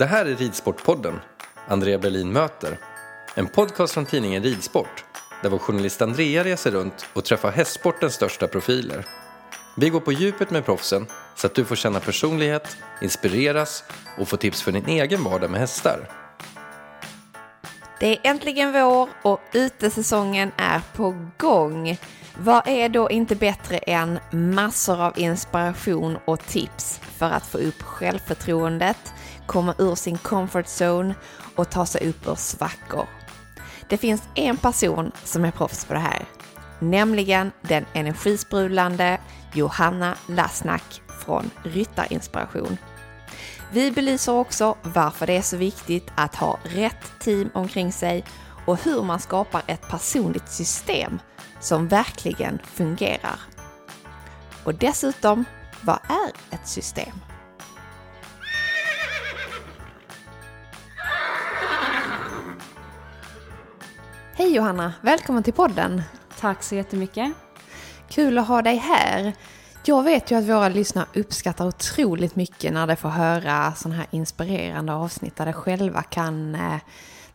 Det här är Ridsportpodden, Andrea Berlin möter. En podcast från tidningen Ridsport, där vår journalist Andrea reser runt och träffar hästsportens största profiler. Vi går på djupet med proffsen så att du får känna personlighet, inspireras och få tips för din egen vardag med hästar. Det är äntligen vår och utesäsongen är på gång. Vad är då inte bättre än massor av inspiration och tips för att få upp självförtroendet, komma ur sin comfort zone och ta sig upp ur svackor. Det finns en person som är proffs på det här, nämligen den energisprudlande Johanna Lasnack från Ryttarinspiration. Vi belyser också varför det är så viktigt att ha rätt team omkring sig och hur man skapar ett personligt system som verkligen fungerar. Och dessutom, vad är ett system? Hej Johanna, välkommen till podden. Tack så jättemycket. Kul att ha dig här. Jag vet ju att våra lyssnare uppskattar otroligt mycket när de får höra sådana här inspirerande avsnitt där de själva kan eh,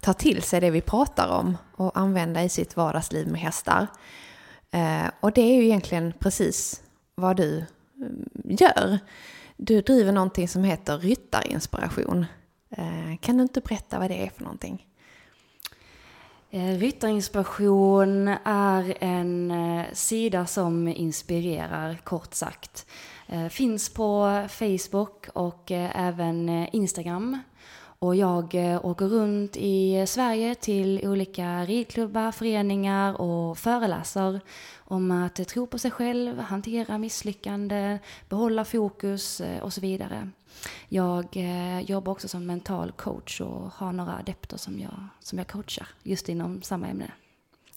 ta till sig det vi pratar om och använda i sitt vardagsliv med hästar. Eh, och det är ju egentligen precis vad du mm, gör. Du driver någonting som heter Ryttarinspiration. Eh, kan du inte berätta vad det är för någonting? Eh, Ryttarinspiration är en eh, sida som inspirerar, kort sagt. Eh, finns på Facebook och även Instagram. Och jag eh, åker runt i Sverige till olika ridklubbar, föreningar och föreläser om att tro på sig själv, hantera misslyckande, behålla fokus eh, och så vidare. Jag eh, jobbar också som mental coach och har några adepter som jag, som jag coachar just inom samma ämne.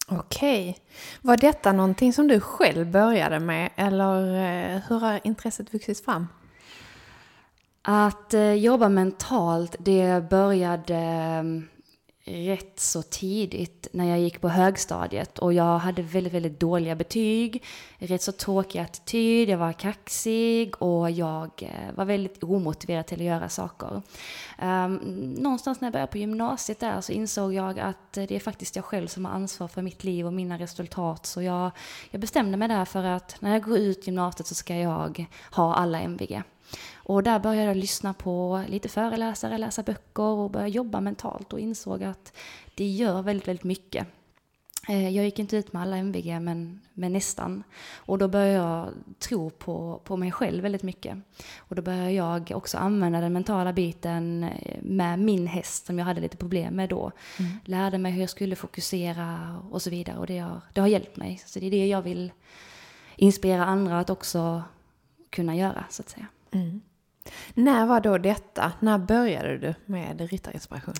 Okej. Var detta någonting som du själv började med eller hur har intresset vuxit fram? Att eh, jobba mentalt, det började mm, rätt så tidigt när jag gick på högstadiet och jag hade väldigt, väldigt dåliga betyg, rätt så tråkig attityd, jag var kaxig och jag eh, var väldigt omotiverad till att göra saker. Um, någonstans när jag började på gymnasiet där så insåg jag att eh, det är faktiskt jag själv som har ansvar för mitt liv och mina resultat så jag, jag bestämde mig där för att när jag går ut gymnasiet så ska jag ha alla MVG. Och där började jag lyssna på lite föreläsare, läsa böcker och börja jobba mentalt och insåg att det gör väldigt, väldigt mycket. Eh, jag gick inte ut med alla MVG, men, men nästan. Och då började jag tro på, på mig själv väldigt mycket. Och då började jag också använda den mentala biten eh, med min häst som jag hade lite problem med då. Mm. Lärde mig hur jag skulle fokusera och så vidare. Och det har, det har hjälpt mig. Så det är det jag vill inspirera andra att också kunna göra, så att säga. Mm. När var då detta? När började du med ryttarinspiration?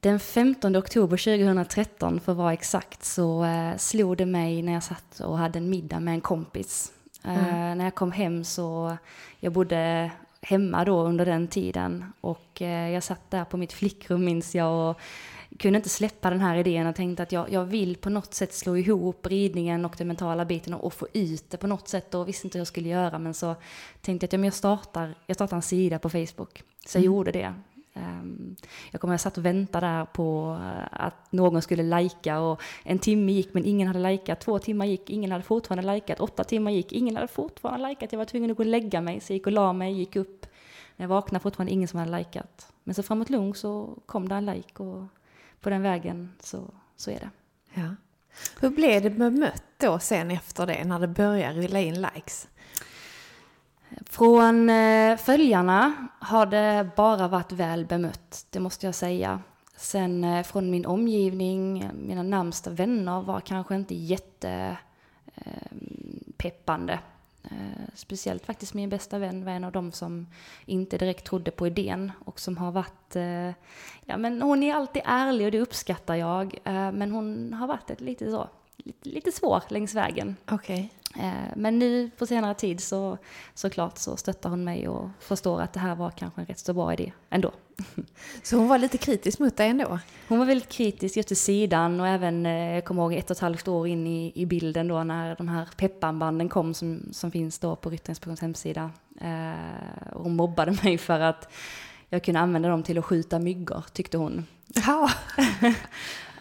Den 15 oktober 2013 för att vara exakt så eh, slog det mig när jag satt och hade en middag med en kompis. Eh, mm. när jag kom hem så, jag bodde hemma då under den tiden och eh, jag satt där på mitt flickrum minns jag och kunde inte släppa den här idén och tänkte att jag, jag vill på något sätt slå ihop ridningen och den mentala biten och, och, få ut det på något sätt och visste inte hur jag skulle göra men så tänkte jag att ja, jag, startar, jag startar en sida på Facebook. Så jag mm. gjorde det. Um, jag kommer jag satt och väntade där på uh, att någon skulle lajka och en timme gick men ingen hade lajkat, två timmar gick, ingen hade fortfarande lajkat, åtta timmar gick, ingen hade fortfarande lajkat, jag var tvungen att gå och lägga mig, så jag gick och la mig, gick upp. När jag vaknade fortfarande ingen som hade lajkat. Men så framåt lugn så kom det en like och på den vägen så, så är det. Ja. Hur blev det bemött då sen efter det när det började rulla in likes? Från eh, följarna har det bara varit väl bemött, det måste jag säga. Sen eh, från min omgivning, mina närmsta vänner var kanske inte jättepeppande. Eh, speciellt faktiskt min bästa vän var en av dem som inte direkt trodde på idén och som har varit, ja men hon är alltid ärlig och det uppskattar jag, men hon har varit ett lite så, lite, lite svår längs vägen. Okay. Eh, men nu på senare tid så såklart så stöttar hon mig och förstår att det här var kanske en rätt så bra idé ändå. Så hon var lite kritisk mot dig ändå? Hon var väldigt kritisk just till sidan och även, eh, jag kommer ihåg ett och ett halvt år in i, i bilden då när de här pepparnbanden kom som, som finns då på Ryttarinspektions hemsida. Eh, hon mobbade mig för att jag kunde använda dem till att skjuta myggor, tyckte hon. Ja.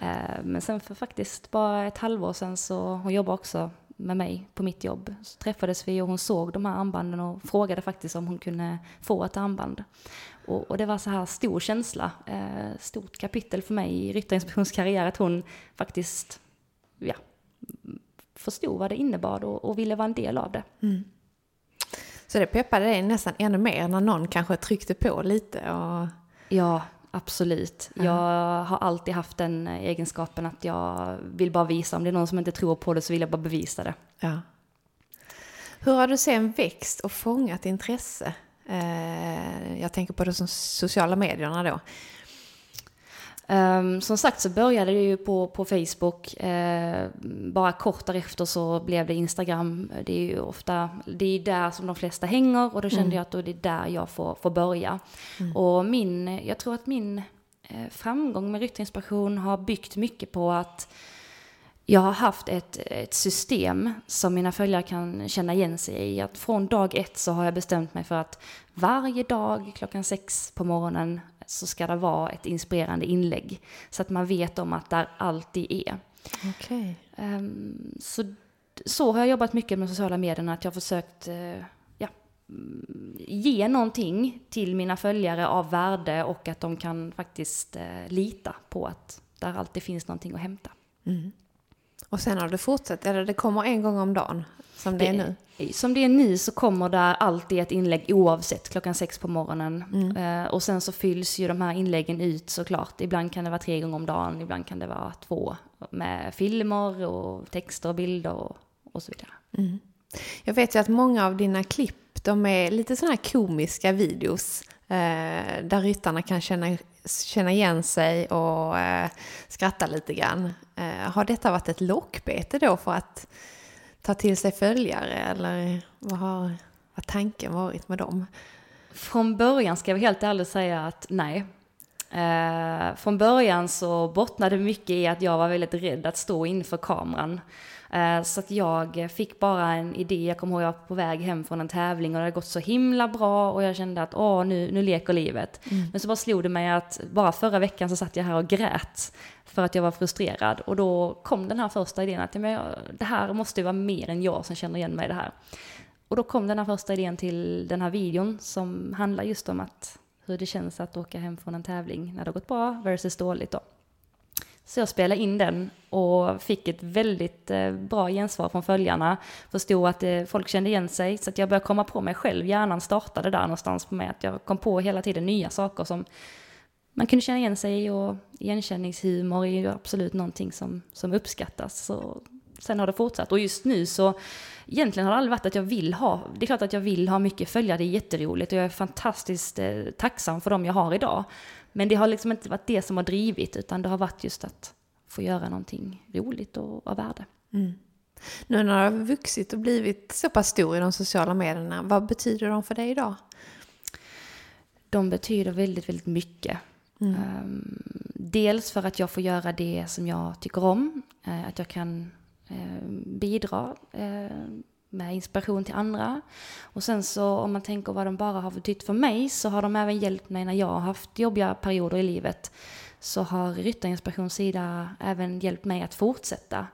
eh, men sen för faktiskt bara ett halvår sedan så, hon jobbar också med mig på mitt jobb. Så träffades vi och hon såg de här armbanden och frågade faktiskt om hon kunde få ett armband. Och, och det var så här stor känsla, eh, stort kapitel för mig i Ryttarinspektions karriär att hon faktiskt ja, förstod vad det innebar och, och ville vara en del av det. Mm. Så det peppade dig nästan ännu mer när någon kanske tryckte på lite? Och... Ja, Absolut. Ja. Jag har alltid haft den egenskapen att jag vill bara visa. Om det är någon som inte tror på det så vill jag bara bevisa det. Ja. Hur har du sen växt och fångat intresse? Eh, jag tänker på de sociala medierna då. Um, som sagt så började det ju på, på Facebook. Uh, bara kort därefter så blev det Instagram. Det är ju ofta, det är där som de flesta hänger och då kände mm. jag att då är det där jag får, får börja. Mm. Och min, jag tror att min uh, framgång med Ryttarinspiration har byggt mycket på att jag har haft ett, ett system som mina följare kan känna igen sig i. Att från dag ett så har jag bestämt mig för att varje dag klockan sex på morgonen så ska det vara ett inspirerande inlägg. Så att man vet om att där alltid är. Okay. Um, ehm, så, så har jag jobbat mycket med sociala medierna, att jag har försökt uh, ja, ge någonting till mina följare av värde och att de kan faktiskt uh, lita på att där alltid finns någonting att hämta. Mm. Och sen har det fortsatt, eller det kommer en gång om dagen som det, det är nu? Som det är nu så kommer där alltid ett inlägg oavsett klockan sex på morgonen. Mm. Uh, och sen så fylls ju de här inläggen ut såklart. Ibland kan det vara tre gånger om dagen, ibland kan det vara två. Med filmer och texter och bilder och, och så vidare. Mm. Jag vet ju att många av dina klipp, de är lite sådana här komiska videos. Eh, där ryttarna kan känna, känna igen sig och eh, skratta lite grann. Eh, har detta varit ett lockbete då för att ta till sig följare eller vad har vad tanken varit med dem? Från början ska jag helt ärligt säga att nej. Eh, från början så bottnade mycket i att jag var väldigt rädd att stå inför kameran. Eh, så att jag fick bara en idé, jag kommer ihåg jag var på väg hem från en tävling och det hade gått så himla bra och jag kände att åh, nu, nu leker livet. Mm. Men så bara slog det mig att bara förra veckan så satt jag här och grät för att jag var frustrerad. Och då kom den här första idén att men, det här måste ju vara mer än jag som känner igen mig i det här. och då kom den här första idén till den här videon som handlar just om att hur det känns att åka hem från en tävling när det har gått bra versus dåligt då. Så jag spelade in den och fick ett väldigt eh, bra gensvar från följarna. Förstod att eh, folk kände igen sig, så att jag började komma på mig själv. Hjärnan startade där någonstans på mig, att jag kom på hela tiden nya saker som man kunde känna igen sig i och igenkänningshumor är ju absolut någonting som, som uppskattas. Så sen har det fortsatt och just nu så egentligen har det aldrig varit att jag vill ha, det är klart att jag vill ha mycket följare, det är jätteroligt och jag är fantastiskt eh, tacksam för dem jag har idag. Men det har liksom inte varit det som har drivit utan det har varit just att få göra någonting roligt och av värde. Mm. Nu när du har vuxit och blivit så pass stor i de sociala medierna, vad betyder de för dig idag? De betyder väldigt, väldigt mycket. Mm. Um, dels för att jag får göra det som jag tycker om, uh, att jag kan uh, bidra uh, med inspiration till andra. Och sen så om man tänker vad de bara har betytt för mig så har de även hjälpt mig när jag har haft jobbiga perioder i livet. Så har Ryttarinspirations sida även hjälpt mig att fortsätta.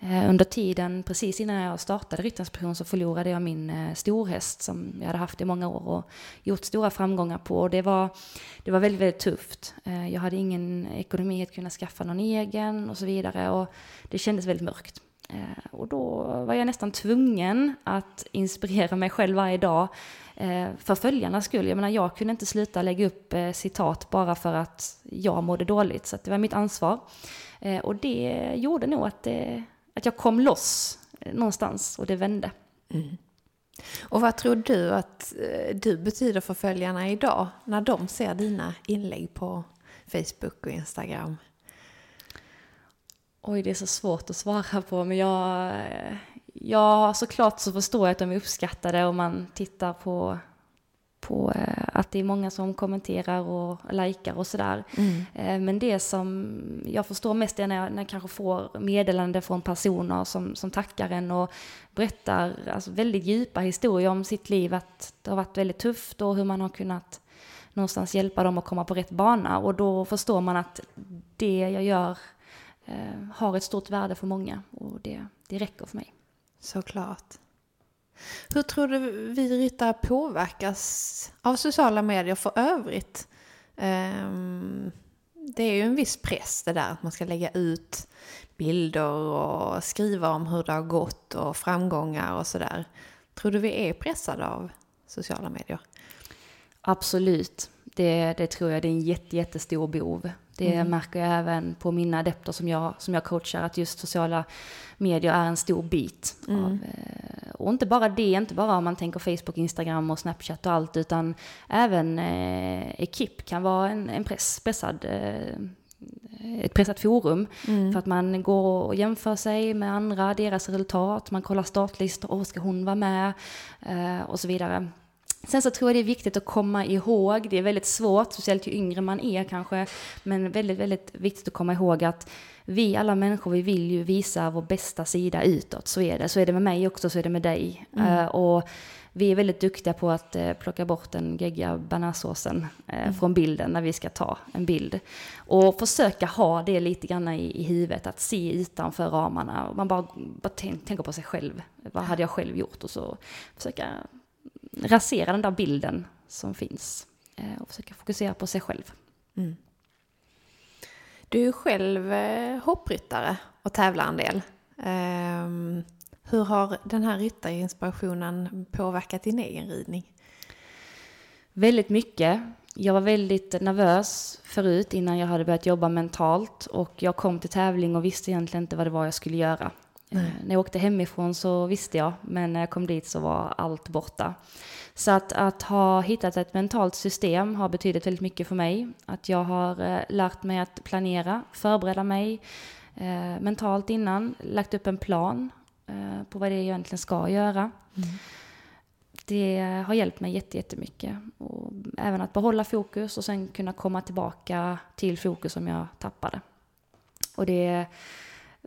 Eh, under tiden, precis innan jag startade Ryttarinspiration så förlorade jag min eh, storhäst som jag hade haft i många år och gjort stora framgångar på. Och det var, det var väldigt, väldigt tufft. Eh, jag hade ingen ekonomi att kunna skaffa någon egen och så vidare och det kändes väldigt mörkt. Eh, och då var jag nästan tvungen att inspirera mig själv varje dag eh, för följarnas skull. Jag menar, jag kunde inte sluta lägga upp eh, citat bara för att jag mådde dåligt. Så det var mitt ansvar. Eh, och det gjorde nog att, det, att jag kom loss eh, någonstans och det vände. Mm. Och vad tror du att du betyder för följarna idag när de ser dina inlägg på Facebook och Instagram? Oj, det är så svårt att svara på, men jag, ja, såklart så förstår jag att de är uppskattade om man tittar på, på eh, att det är många som kommenterar och likar och sådär. Mm. Eh, men det som jag förstår mest är när jag, när jag kanske får meddelande från personer som, som tackar en och berättar alltså, väldigt djupa historier om sitt liv, att det har varit väldigt tufft och hur man har kunnat någonstans hjälpa dem att komma på rätt bana. Och då förstår man att det jag gör eh, har ett stort värde för många och det, det räcker för mig. Såklart. Hur tror du vi ryttare påverkas av sociala medier för övrigt? Um, det är ju en viss press det där att man ska lägga ut bilder och skriva om hur det har gått och framgångar och sådär. Tror du vi är pressade av sociala medier? Absolut. Det, det tror jag det är en jätte, jättestor bov. Det mm. märker jag även på mina adepter som jag, som jag coachar, att just sociala medier är en stor bit. Mm. Av, eh, och inte bara det, inte bara om man tänker Facebook, Instagram och Snapchat och allt, utan även eh, Ekip kan vara en, en press, pressad eh, ett pressat forum. Mm. För att man går och jämför sig med andra, deras resultat, man kollar startlistor, åh ska hon vara med? Eh, och så vidare. Sen så tror jag det är viktigt att komma ihåg, det är väldigt svårt, speciellt ju yngre man är kanske, men väldigt, väldigt viktigt att komma ihåg att vi alla människor, vi vill ju visa vår bästa sida utåt, så är det. Så är det med mig också, så är det med dig. Mm. Uh, och vi är väldigt duktiga på att uh, plocka bort den geggiga banasåsen uh, mm. från bilden när vi ska ta en bild. Och försöka ha det lite grann i, i huvudet, att se utanför ramarna. Man bara, bara tänker på sig själv. Vad hade jag själv gjort? Och så försöka rasera den där bilden som finns eh, och försöka fokusera på sig själv. Mm. Du är själv eh, hoppryttare och tävlar en del. Um, hur har den här ryttarinspirationen påverkat din egen ridning? Väldigt mycket. Jag var väldigt nervös förut innan jag hade börjat jobba mentalt och jag kom till tävling och visste egentligen inte vad det var jag skulle göra. Nej. Eh, när jag åkte hemifrån så visste jag, men när jag kom dit så var allt borta. Så att, att ha hittat ett mentalt system har betydit väldigt mycket för mig. Att jag har eh, lärt mig att planera, förbereda mig eh, mentalt innan, lagt upp en plan eh, på vad det är jag egentligen ska göra. Mm. Det har hjälpt mig jättemycket. Och även att behålla fokus och sen kunna komma tillbaka till fokus om jag tappade. Och det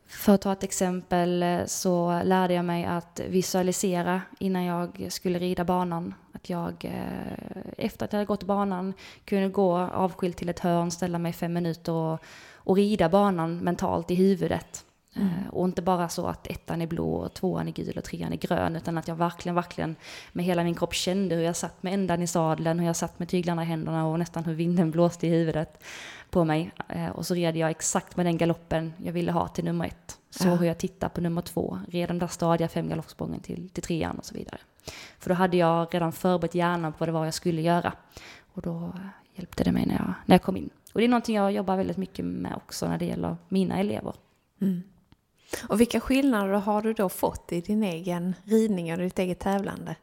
för att ta ett exempel eh, så lärde jag mig att visualisera innan jag skulle rida banan. Att jag eh, efter att jag hade gått banan kunde gå avskilt till ett hörn, ställa mig fem minuter och, och rida banan mentalt i huvudet. Eh, Och inte bara så att ettan är blå, och tvåan är gul och trean är grön, utan att jag verkligen, verkligen med hela min kropp kände hur jag satt med ändan i sadeln, hur jag satt med tyglarna i händerna och nästan hur vinden blåste i huvudet på mig. Eh, Och så red jag exakt med den galoppen jag ville ha till nummer ett. Så Ja. hur jag tittade på nummer två, red den där stadiga fem galoppsprången till, till trean och så vidare. För då hade jag redan förberett hjärnan på vad det var jag skulle göra. Och då eh, hjälpte det mig när jag, när jag kom in. Och det är någonting jag jobbar väldigt mycket med också när det gäller mina elever. Och vilka skillnader har du då fått i din egen ridning och ditt eget tävlande?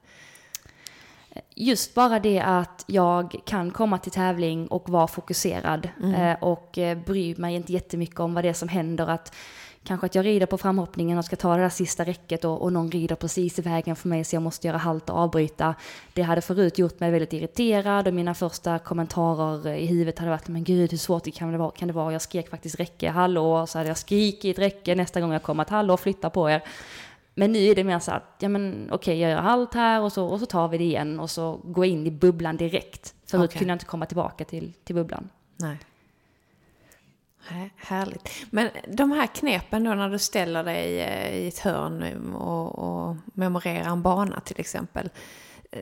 Just bara det att jag kan komma till tävling och vara fokuserad eh, och eh, bry mig inte jättemycket om vad det är som händer. Att kanske att jag rider på framhoppningen och ska ta det där sista räcket och, och någon rider precis i vägen för mig så jag måste göra halt och avbryta. Det hade förut gjort mig väldigt irriterad och mina första kommentarer i huvudet hade varit men gud hur svårt det kan det vara. Kan det vara? Jag skrek faktiskt räcke, hallå, så hade jag skrikit räcke nästa gång jag kom att hallå flytta på er. Men nu är det mer så att, ja men okej, jag gör halt här och så, och så tar vi det igen och så går in i bubblan direkt. Förut Okej. kunde jag inte komma tillbaka till, till bubblan. Nej. Hä- Härligt. Men de här knepen då när du ställer dig eh, i ett hörn och, och memorerar en bana till exempel. eh,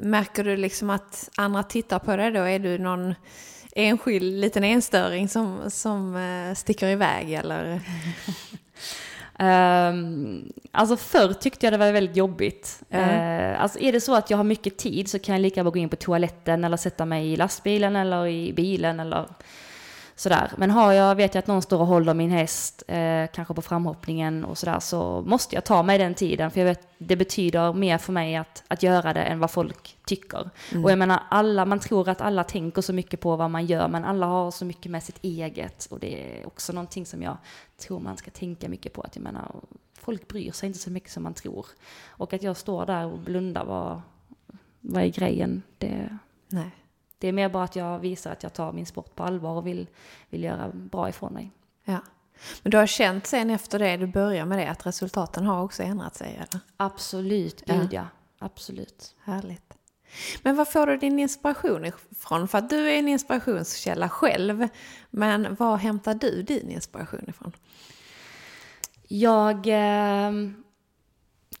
Märker du liksom att andra tittar på dig då? Är du någon enskild liten enstöring som, som eh, sticker iväg eller? Um, alltså förr tyckte jag det var väldigt jobbigt. Ja. Eh, alltså är det så att jag har mycket tid så kan jag lika bra gå in på toaletten eller sätta mig i lastbilen eller i bilen eller sådär. Men har jag, vet jag att någon står och håller min häst, eh, kanske på framhoppningen och sådär, så måste jag ta mig den tiden. För jag vet, det betyder mer för mig att, att göra det än vad folk tycker. Och jag menar, alla, man tror att alla tänker så mycket på vad man gör, men alla har så mycket med sitt eget. Och det är också någonting som jag tror man ska tänka mycket på. Att jag menar, folk bryr sig inte så mycket som man tror. Och att jag står där och blundar, vad, vad är grejen? Det, Nej. Det är mer bara att jag visar att jag tar min sport på allvar och vill, vill göra bra ifrån mig. Ja. Men du har känt sen efter det du börjar med det att resultaten har också ändrat sig eller? Absolut, Ja. gud ja. Absolut. Härligt. Men var får du din inspiration ifrån? För att du är en inspirationskälla själv. Men var hämtar du din inspiration ifrån? Jag eh,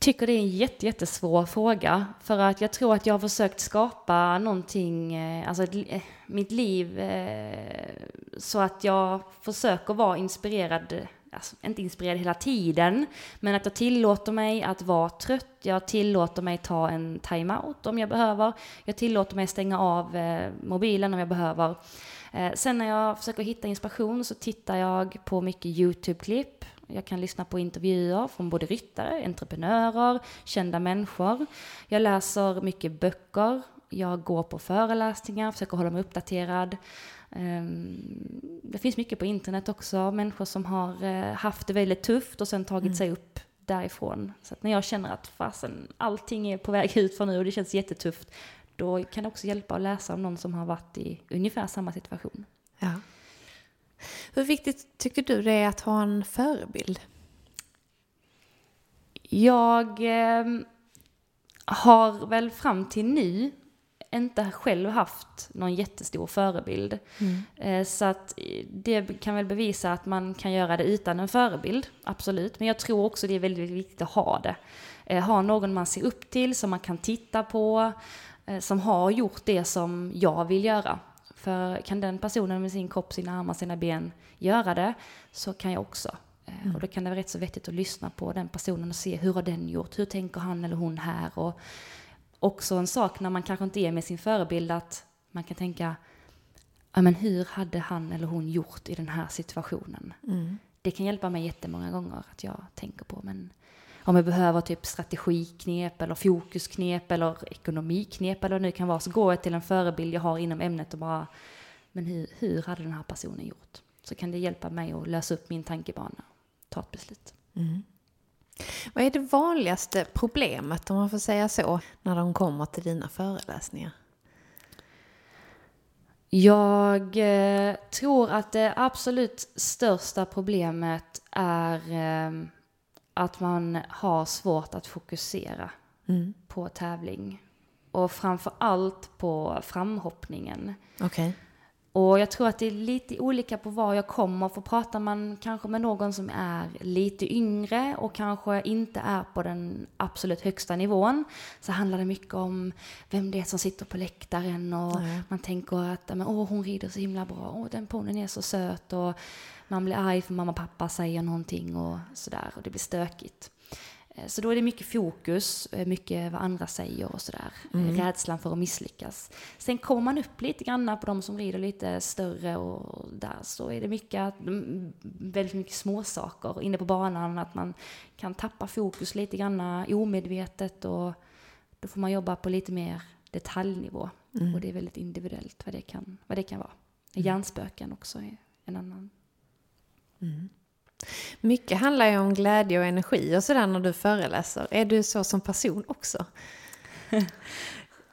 tycker det är en jätte, jättesvår fråga. För att jag tror att jag har försökt skapa någonting, eh, alltså ett, eh, mitt liv, eh, så att jag försöker vara inspirerad, alltså inte inspirerad hela tiden, men att jag tillåter mig att vara trött, jag tillåter mig ta en time-out om jag behöver, jag tillåter mig stänga av mobilen om jag behöver. Sen när jag försöker hitta inspiration så tittar jag på mycket YouTube-klipp. Jag kan lyssna på intervjuer från både ryttare, entreprenörer, kända människor. Jag läser mycket böcker. Jag går på föreläsningar, försöker hålla mig uppdaterad. Ehm, Det finns mycket på internet också, människor som har eh, haft det väldigt tufft och sen tagit sig upp därifrån. Så när jag känner att fasen, allting är på väg ut för nu och det känns jättetufft, då kan det också hjälpa att läsa om någon som har varit i ungefär samma situation. Ja. Hur viktigt tycker du det är att ha en förebild? Jag eh, har väl fram till nu inte själv haft någon jättestor förebild. Eh, så att eh, det kan väl bevisa att man kan göra det utan en förebild, absolut. Men jag tror också det är väldigt viktigt att ha det. Eh, ha någon man ser upp till, som man kan titta på, eh, som har gjort det som jag vill göra. För kan den personen med sin kropp, sina armar, sina ben göra det, så kan jag också. Eh, Och då kan det vara rätt så vettigt att lyssna på den personen och se hur har den gjort, hur tänker han eller hon här? Och också en sak när man kanske inte är med sin förebild att man kan tänka, ja men hur hade han eller hon gjort i den här situationen? Det kan hjälpa mig jättemånga gånger att jag tänker på, men om jag behöver typ strategiknep eller fokusknep eller ekonomiknep eller vad det nu kan vara, så går jag till en förebild jag har inom ämnet och bara, men hur, hur hade den här personen gjort? Så kan det hjälpa mig att lösa upp min tankebana, ta ett beslut. Vad är det vanligaste problemet, om man får säga så, när de kommer till dina föreläsningar? Jag eh, tror att det absolut största problemet är eh, att man har svårt att fokusera på tävling. Och framför allt på framhoppningen. Okej. Och jag tror att det är lite olika på var jag kommer, för pratar man kanske med någon som är lite yngre och kanske inte är på den absolut högsta nivån, så handlar det mycket om vem det är som sitter på läktaren och mm. man tänker att men, åh, hon rider så himla bra, åh, den ponen är så söt och man blir arg för mamma och pappa säger någonting och sådär och det blir stökigt. Eh, så då är det mycket fokus, eh, mycket vad andra säger och sådär. Mm. Rädslan för att misslyckas. Sen kommer man upp lite grann på de som rider lite större och där så är det mycket, väldigt mycket småsaker inne på banan. Att man kan tappa fokus lite grann omedvetet och då får man jobba på lite mer detaljnivå. Mm. Och det är väldigt individuellt vad det kan, vad det kan vara. Mm. Hjärnspöken också är en annan. Mm. Mycket handlar ju om glädje och energi och sådär när du föreläser. Är du så som person också?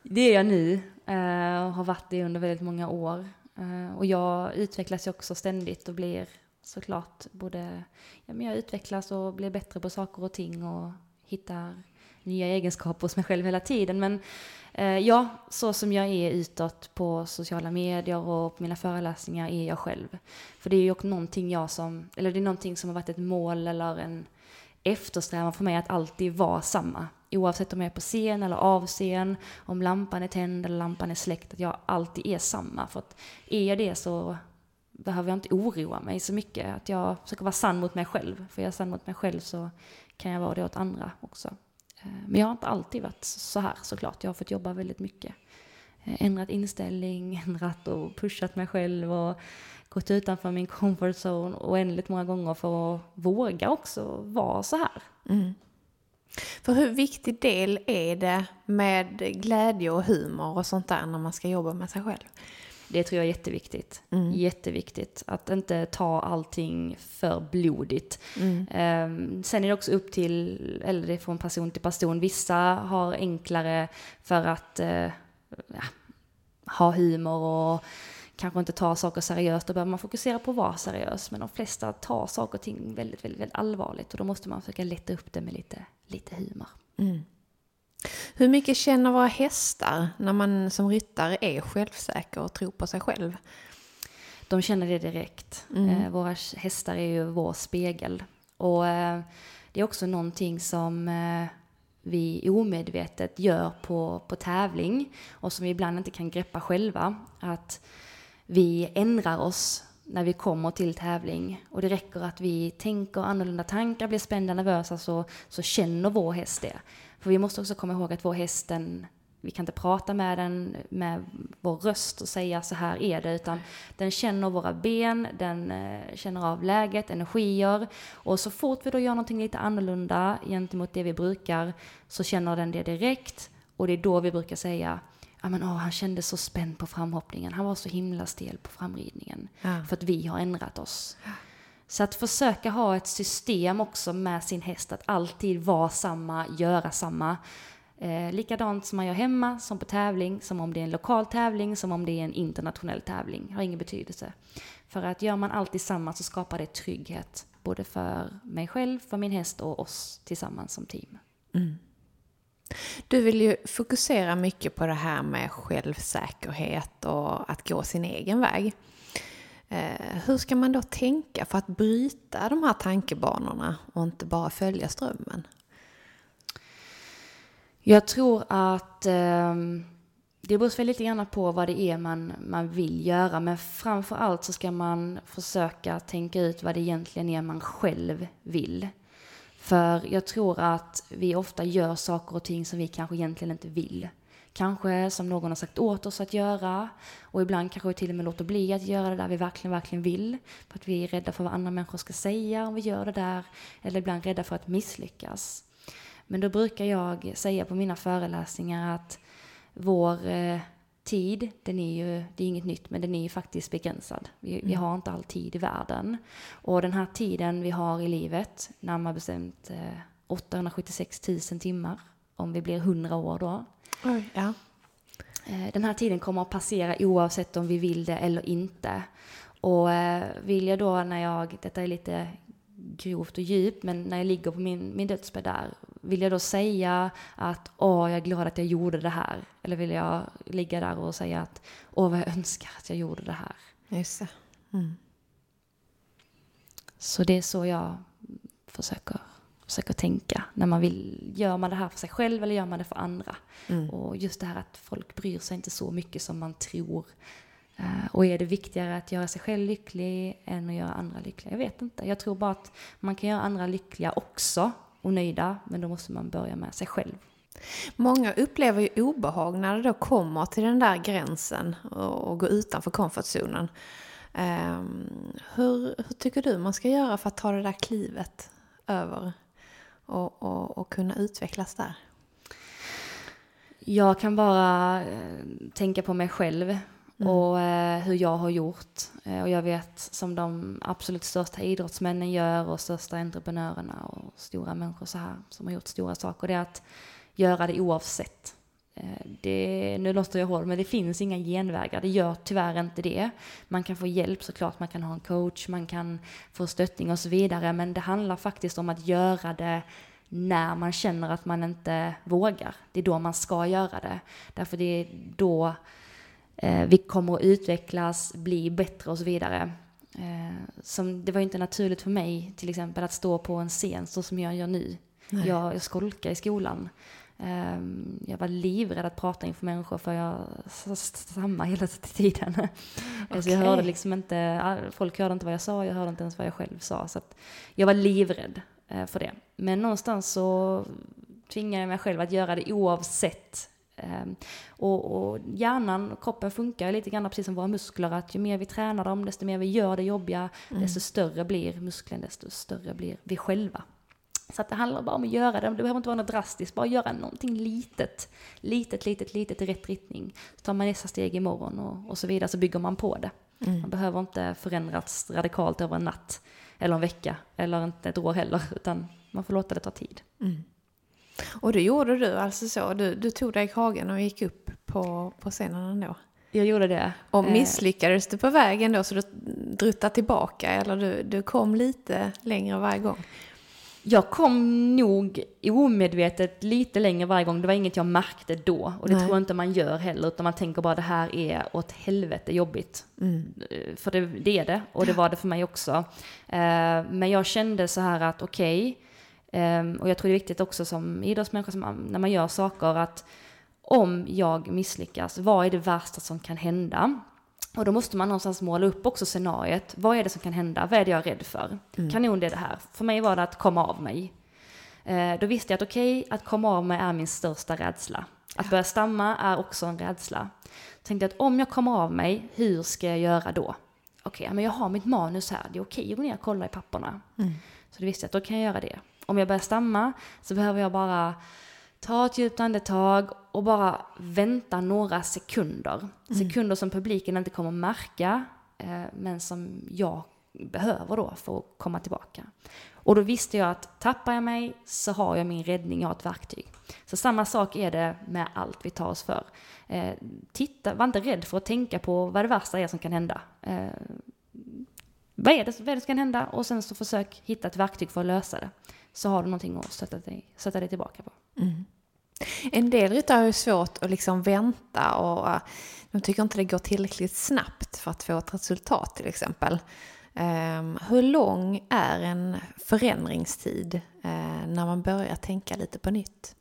det är jag nu eh, och har varit det under väldigt många år. Eh, och jag utvecklas ju också ständigt och blir såklart både, ja men jag utvecklas och blir bättre på saker och ting och hittar nya egenskaper hos mig själv hela tiden. Men eh, ja, så som jag är utåt på sociala medier och på mina föreläsningar är jag själv. För det är ju också någonting jag som, eller det är någonting som har varit ett mål eller en eftersträvan för mig att alltid vara samma. Oavsett om jag är på scen eller av scen, om lampan är tänd eller lampan är släckt, att jag alltid är samma. För att är jag det så behöver jag inte oroa mig så mycket. Att jag försöker vara sann mot mig själv. För jag är sann mot mig själv så kan jag vara det åt andra också. Eh, men jag har inte alltid varit så här såklart. Jag har fått jobba väldigt mycket. Eh, ändrat inställning, ändrat och pushat mig själv och gått utanför min comfort zone oändligt många gånger för att våga också vara så här. Mm. För hur viktig del är det med glädje och humor och sånt där när man ska jobba med sig själv? Det tror jag är jätteviktigt. Mm. Jätteviktigt. Att inte ta allting för blodigt. Mm. Um, sen är det också upp till, eller det är från person till person. Vissa har enklare för att uh, ja, ha humor och kanske inte ta saker seriöst. Då behöver man fokusera på att vara seriös. Men de flesta tar saker och ting väldigt, väldigt, väldigt allvarligt. Och då måste man försöka lätta upp det med lite, lite humor. Mm. Hur mycket känner våra hästar när man som ryttare är självsäker och tror på sig själv? De känner det direkt. Mm. Eh, våra hästar är ju vår spegel. Och eh, det är också någonting som eh, vi omedvetet gör på, på tävling och som vi ibland inte kan greppa själva. Att vi ändrar oss när vi kommer till tävling och det räcker att vi tänker annorlunda tankar, blir spända, nervösa så, så känner vår häst det. För vi måste också komma ihåg att vår häst, den, vi kan inte prata med den med vår röst och säga så här är det, utan den känner våra ben, den eh, känner av läget, energier. Och så fort vi då gör någonting lite annorlunda gentemot det vi brukar, så känner den det direkt. Och det är då vi brukar säga, ja men åh, han kände så spänd på framhoppningen, han var så himla stel på framridningen. Ja. För att vi har ändrat oss. Så att försöka ha ett system också med sin häst, att alltid vara samma, göra samma. Eh, likadant som man gör hemma, som på tävling, som om det är en lokal tävling, som om det är en internationell tävling. Har ingen betydelse. För att gör man alltid samma så skapar det trygghet, både för mig själv, för min häst och oss tillsammans som team. Mm. Du vill ju fokusera mycket på det här med självsäkerhet och att gå sin egen väg. Eh, hur ska man då tänka för att bryta de här tankebanorna och inte bara följa strömmen? Jag tror att eh, det beror lite grann på vad det är man, man vill göra. Men framför allt så ska man försöka tänka ut vad det egentligen är man själv vill. För jag tror att vi ofta gör saker och ting som vi kanske egentligen inte vill. Kanske som någon har sagt åt oss att göra. Och ibland kanske vi till och med låter bli att göra det där vi verkligen, verkligen vill. För att vi är rädda för vad andra människor ska säga om vi gör det där. Eller ibland rädda för att misslyckas. Men då brukar jag säga på mina föreläsningar att vår eh, tid, den är ju, det är inget nytt, men den är ju faktiskt begränsad. Vi, mm. vi, har inte all tid i världen. Och den här tiden vi har i livet, närmare bestämt eh, 876 000 timmar, om vi blir 100 år då, Oj, ja. Eh, den här tiden kommer att passera oavsett om vi vill det eller inte. Och eh, vill jag då när jag, detta är lite grovt och djupt, men när jag ligger på min, min dödsbädd där, vill jag då säga att åh, jag är glad att jag gjorde det här? Eller vill jag ligga där och säga att åh, vad jag önskar att jag gjorde det här? Just det. Mm. Så det är så jag försöker, försöker tänka när man vill, gör man det här för sig själv eller gör man det för andra? Mm. Och just det här att folk bryr sig inte så mycket som man tror. Eh, och är det viktigare att göra sig själv lycklig än att göra andra lyckliga? Jag vet inte. Jag tror bara att man kan göra andra lyckliga också nöjda, men då måste man börja med sig själv. Många upplever ju obehag när det då kommer till den där gränsen och, går utanför komfortzonen. Um, hur, hur tycker du man ska göra för att ta det där klivet över och, och, och kunna utvecklas där? Jag kan bara eh, tänka på mig själv Mm. och eh, hur jag har gjort. Eh, och jag vet som de absolut största idrottsmännen gör och största entreprenörerna och stora människor så här som har gjort stora saker. Det är att göra det oavsett. Eh, det, nu låter jag hård, men det finns inga genvägar. Det gör tyvärr inte det. Man kan få hjälp såklart, man kan ha en coach, man kan få stöttning och så vidare. Men det handlar faktiskt om att göra det när man känner att man inte vågar. Det är då man ska göra det. Därför det är då vi kommer att utvecklas, bli bättre och så vidare. Eh, som, det var ju inte naturligt för mig till exempel att stå på en scen så som jag gör nu. Nej. Jag, jag skolkade i skolan. Eh, jag var livrädd att prata inför människor för jag s- s- stammade hela tiden. Eh, Så jag Okej. hörde liksom inte, all- folk hörde inte vad jag sa, jag hörde inte ens vad jag själv sa. Så jag var livrädd eh, för det. Men någonstans så tvingade jag mig själv att göra det oavsett Ehm, och, och hjärnan och kroppen funkar lite grann precis som våra muskler, att ju mer vi tränar dem, desto mer vi gör det jobbiga, desto större blir muskeln, desto större blir vi själva. Så att det handlar bara om att göra det, det behöver inte vara något drastiskt, bara göra någonting litet, litet, litet, litet i rätt riktning. Så tar man nästa steg imorgon och, och så vidare, så bygger man på det. Man behöver inte förändras radikalt över en natt, eller en vecka, eller inte ett år heller, utan man får låta det ta tid. Och det gjorde du alltså så, du, du tog dig i kragen och gick upp på, på scenen ändå? Jag gjorde det. Och Eh, misslyckades du på vägen då så du druttade tillbaka eller du, du kom lite längre varje gång? Jag kom nog omedvetet lite längre varje gång. Det var inget jag märkte då. Och det Nej. tror jag inte man gör heller. Utan man tänker bara det här är åt helvete jobbigt. Eh, För det, det är det. Och det var det för mig också. Eh, Men jag kände så här att okej. ehm, och jag tror det är viktigt också som idrottsmänniska, som, när man gör saker, att om jag misslyckas, vad är det värsta som kan hända? Och då måste man någonstans måla upp också scenariet. Vad är det som kan hända? Vad är det jag är rädd för? Kanon, det är det här. För mig var det att komma av mig. Eh, då visste jag att okej, att komma av mig är min största rädsla. Att börja stamma är också en rädsla. Tänkte att om jag kommer av mig, hur ska jag göra då? Okej, ja, men jag har mitt manus här. Det är okej att gå ner och kolla i papperna. Så då visste jag att då kan jag göra det. Om jag börjar stamma så behöver jag bara ta ett djupt andetag och bara vänta några sekunder. Sekunder som publiken inte kommer märka, eh, men som jag behöver då för att komma tillbaka. Och då visste jag att tappar jag mig så har jag min räddning, jag har ett verktyg. Så samma sak är det med allt vi tar oss för. Eh, titta, var inte rädd för att tänka på vad det värsta är som kan hända. Eh, vad är, det, vad är det som kan hända? Och sen så försök hitta ett verktyg för att lösa det. Så har du någonting att stötta dig, stötta dig tillbaka på. En del ryttare har ju svårt att liksom vänta och eh, de tycker inte det går tillräckligt snabbt för att få ett resultat till exempel. Ehm, hur lång är en förändringstid eh, när man börjar tänka lite på nytt?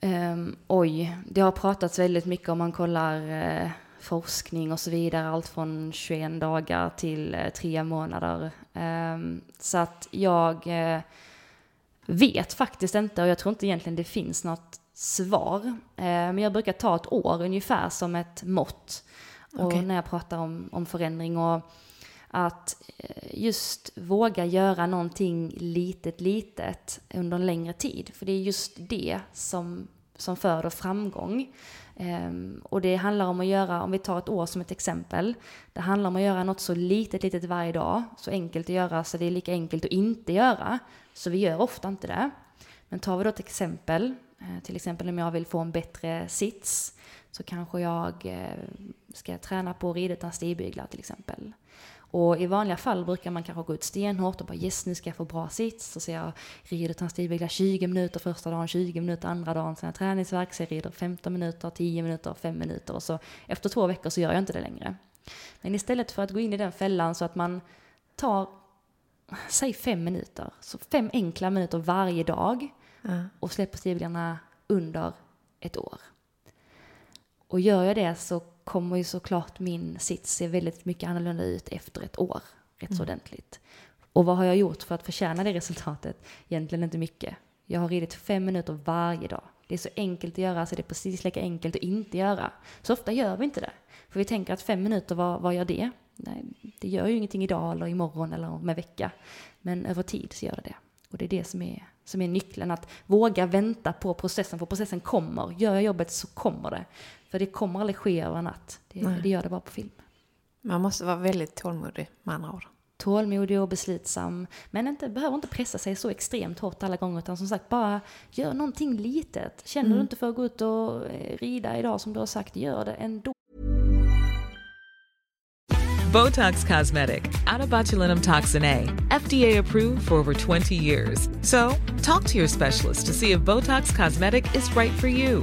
Ehm, oj, det har pratats väldigt mycket om man kollar eh, forskning och så vidare. Allt från 21 dagar till eh, tre månader. Ehm, så att jag eh, vet faktiskt inte och jag tror inte egentligen det finns något svar. Eh, men jag brukar ta ett år ungefär som ett mått. Och Okej. när jag pratar om, om förändring och att eh, just våga göra någonting litet, litet under en längre tid. För det är just det som, som föder framgång. Ehm, och det handlar om att göra, om vi tar ett år som ett exempel, det handlar om att göra något så litet, litet varje dag. Så enkelt att göra så det är lika enkelt att inte göra. Så vi gör ofta inte det. Men tar vi då ett exempel, eh, till exempel om jag vill få en bättre sits så kanske jag eh, ska träna på att rida utan stigbyglar till exempel. Och i vanliga fall brukar man kanske gå ut stenhårt och bara yes nu ska jag få bra sits. Så ser jag rider utan stigbyglar 20 minuter första dagen, 20 minuter andra dagen. Sen träningsverk så jag rider 15 minuter, 10 minuter, 5 minuter och så efter två veckor så gör jag inte det längre. Men istället för att gå in i den fällan så att man tar, säg fem minuter, så fem enkla minuter varje dag och släpper stigbyglarna under ett år. Och gör jag det så kommer ju såklart min sits se väldigt mycket annorlunda ut efter ett år, rätt så ordentligt. Och vad har jag gjort för att förtjäna det resultatet? Egentligen inte mycket. Jag har ridit fem minuter varje dag. Det är så enkelt att göra så det är precis lika enkelt att inte göra. Så ofta gör vi inte det. För vi tänker att fem minuter, vad, vad gör det? Nej, det gör ju ingenting idag eller imorgon eller om en vecka. Men över tid så gör det det. Och det är det som är, som är nyckeln, att våga vänta på processen, för processen kommer. Gör jag jobbet så kommer det. För det kommer aldrig ske över en natt. Det, det gör det bara på film. Man måste vara väldigt tålmodig med andra ord. Tålmodig och beslitsam, men inte, behöver inte pressa sig så extremt hårt alla gånger, utan som sagt bara gör någonting litet. Känner du inte för att gå ut och eh, rida idag som du har sagt, gör det ändå. Botox Cosmetic, botulinum toxin A, FDA approved for over 20 years. So, talk to your specialist to see if Botox Cosmetic is right for you.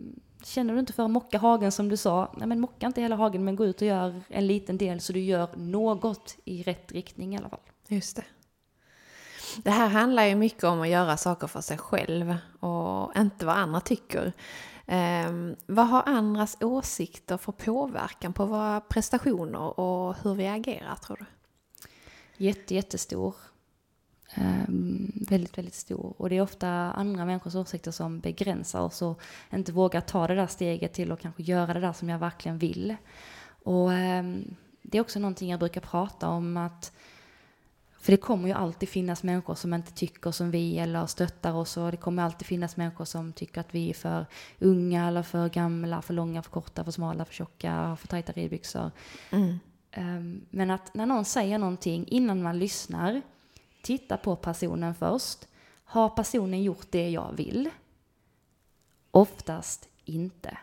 Känner du inte för att mocka hagen som du sa, nej men mocka inte hela hagen men gå ut och gör en liten del så du gör något i rätt riktning i alla fall. Just det. Det här handlar ju mycket om att göra saker för sig själv och inte vad andra tycker. Ehm, vad har andras åsikter för påverkan på våra prestationer och hur vi agerar tror du? Jätte, jättestor. Ehm, väldigt, väldigt stor. Och det är ofta andra människors åsikter som begränsar oss och inte vågar ta det där steget till att kanske göra det där som jag verkligen vill. Och ehm, det är också någonting jag brukar prata om att för det kommer ju alltid finnas människor som inte tycker som vi eller stöttar oss och det kommer alltid finnas människor som tycker att vi är för unga eller för gamla, för långa, för korta, för smala, för tjocka, för tajta ridbyxor. Ehm, Men att när någon säger någonting innan man lyssnar, titta på personen först. Har personen gjort det jag vill? Oftast inte.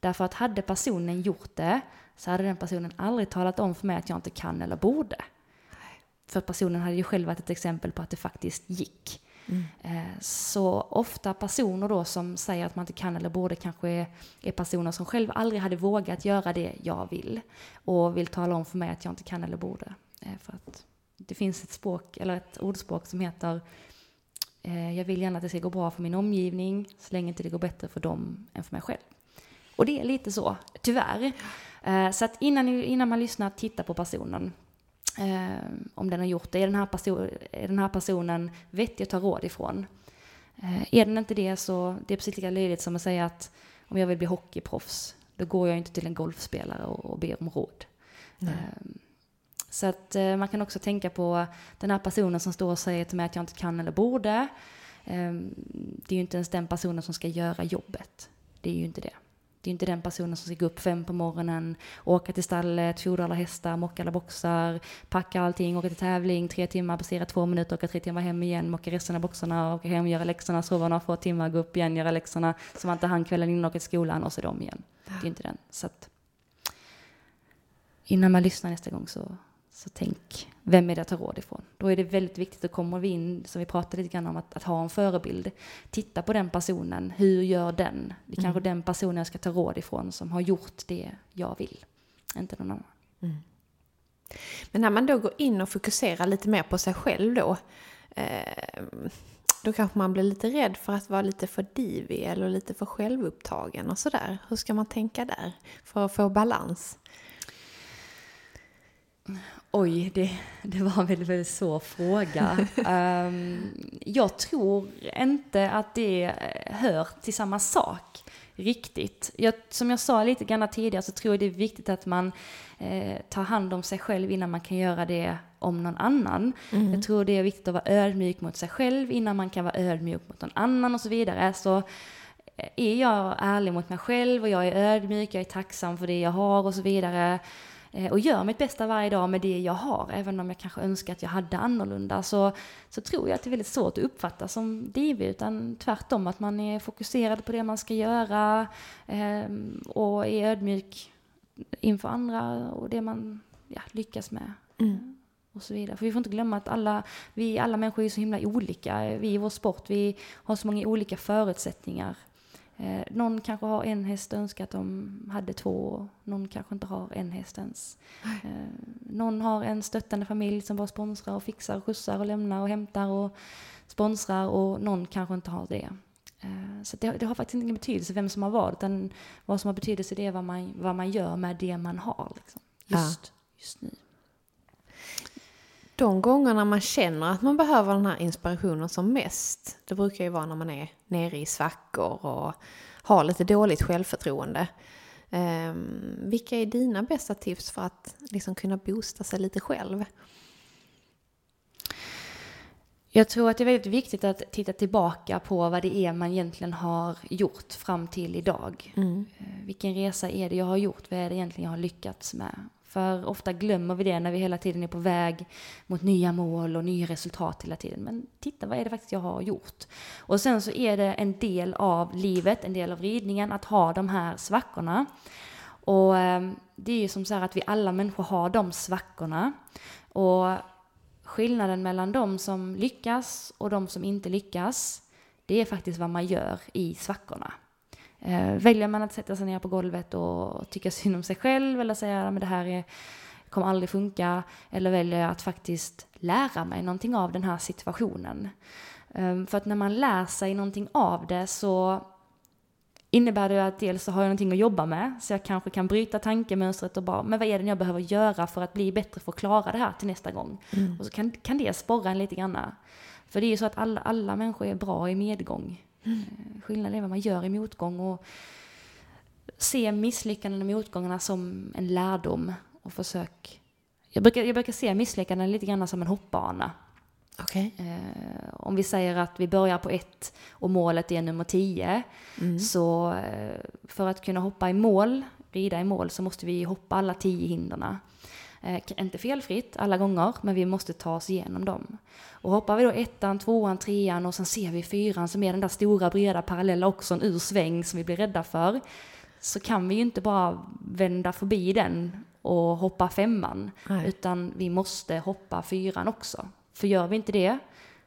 Därför att hade personen gjort det så hade den personen aldrig talat om för mig att jag inte kan eller borde. För personen hade ju själv varit ett exempel på att det faktiskt gick. Eh, Så ofta personer då som säger att man inte kan eller borde kanske är, är personer som själv aldrig hade vågat göra det jag vill. Och vill tala om för mig att jag inte kan eller borde. Eh, För att det finns ett språk, eller ett ordspråk som heter eh, Jag vill gärna att det ska gå bra för min omgivning så länge inte det går bättre för dem än för mig själv. Och det är lite så, tyvärr. Eh, Så att innan, innan man lyssnar, titta på personen. Eh, om den har gjort det. Är den här, perso- är den här personen vettig att ta råd ifrån? Eh, är den inte det så det är precis lika löjligt som att säga att om jag vill bli hockeyproffs, då går jag inte till en golfspelare och, och ber om råd. Eh, så att eh, man kan också tänka på den här personen som står och säger till mig att jag inte kan eller borde. Eh, det är ju inte ens den personen som ska göra jobbet. Det är ju inte det. Det är inte den personen som ska gå upp fem på morgonen, åka till stallet, fodra alla hästar, mocka alla boxar, packa allting, åka till tävling, tre timmar, passera två minuter, åka tre timmar hem igen, mocka resten av boxarna, åka hem, göra läxorna, sova några få timmar, gå upp igen, göra läxorna, så man inte hann kvällen innan, åka till skolan och så dem igen. Det är inte den. Så att innan man lyssnar nästa gång så, så tänk, vem är det jag tar råd ifrån? Då är det väldigt viktigt, då kommer vi in, som vi pratade lite grann om, att, att ha en förebild. Titta på den personen, hur gör den? Det är kanske den personen jag ska ta råd ifrån som har gjort det jag vill, inte någon annan. Men när man då går in och fokuserar lite mer på sig själv då, eh, då kanske man blir lite rädd för att vara lite för divig eller lite för självupptagen och sådär. Hur ska man tänka där för att få balans? Oj, det, det var väldigt, väldigt svår fråga. Ehm, jag tror inte att det hör till samma sak. riktigt. Jag, som jag sa lite grann tidigare så tror jag det är viktigt att man eh, tar hand om sig själv innan man kan göra det om någon annan. Mm. Jag tror det är viktigt att vara ödmjuk mot sig själv innan man kan vara ödmjuk mot någon annan och så vidare. Så eh, är jag ärlig mot mig själv och jag är ödmjuk, jag är tacksam för det jag har och så vidare och gör mitt bästa varje dag med det jag har, även om jag kanske önskar att jag hade annorlunda, så, så tror jag att det är väldigt svårt att uppfatta som divig, utan tvärtom att man är fokuserad på det man ska göra eh, och är ödmjuk inför andra och det man ja, lyckas med. Mm. Och så vidare. För vi får inte glömma att alla, vi, alla människor är så himla olika. Vi i vår sport, vi har så många olika förutsättningar. Eh, någon kanske har en häst och önskar att de hade två. Någon kanske inte har en häst ens. Eh, någon har en stöttande familj som bara sponsrar och fixar och skjutsar och lämnar och hämtar och sponsrar och någon kanske inte har det. Eh, så det, det, har faktiskt ingen betydelse vem som har vad, utan vad som har betydelse det är vad man, vad man gör med det man har. Liksom, just, ja. just nu. De gångerna man känner att man behöver den här inspirationen som mest, det brukar ju vara när man är nere i svackor och har lite dåligt självförtroende. Um, vilka är dina bästa tips för att liksom kunna boosta sig lite själv? Jag tror att det är väldigt viktigt att titta tillbaka på vad det är man egentligen har gjort fram till idag. Mm. Eh, vilken resa är det jag har gjort? Vad är det egentligen jag har lyckats med? För ofta glömmer vi det när vi hela tiden är på väg mot nya mål och nya resultat hela tiden. Men titta, vad är det faktiskt jag har gjort? Och sen så är det en del av livet, en del av ridningen, att ha de här svackorna. Och eh, det är ju som så här att vi alla människor har de svackorna. Och skillnaden mellan de som lyckas och de som inte lyckas, det är faktiskt vad man gör i svackorna. Eh, väljer man att sätta sig ner på golvet och tycka synd om sig själv eller säga att det här är, kommer aldrig funka, eller väljer jag att faktiskt lära mig någonting av den här situationen. Um, för att när man lär sig någonting av det så innebär det att dels så har jag någonting att jobba med, så jag kanske kan bryta tankemönstret och bara, men vad är det jag behöver göra för att bli bättre för att klara det här till nästa gång? Mm. Och så kan, kan det sporra en lite grann. För det är ju så att alla, alla människor är bra i medgång. Mm. Skillnaden är vad man gör i motgång och se misslyckanden och motgångarna som en lärdom och försök. Jag brukar, jag brukar se misslyckanden lite grann som en hoppbana. Okay. Eh, om vi säger att vi börjar på ett och målet är nummer tio. Mm. Så eh, för att kunna hoppa i mål, rida i mål, så måste vi hoppa alla tio hinderna. Eh, inte felfritt alla gånger, men vi måste ta oss igenom dem. Och hoppar vi då ettan, tvåan, trean och sen ser vi fyran som är den där stora breda parallella oxen ur sväng som vi blir rädda för. Så kan vi ju inte bara vända förbi den och hoppa femman. Nej. Utan vi måste hoppa fyran också. För gör vi inte det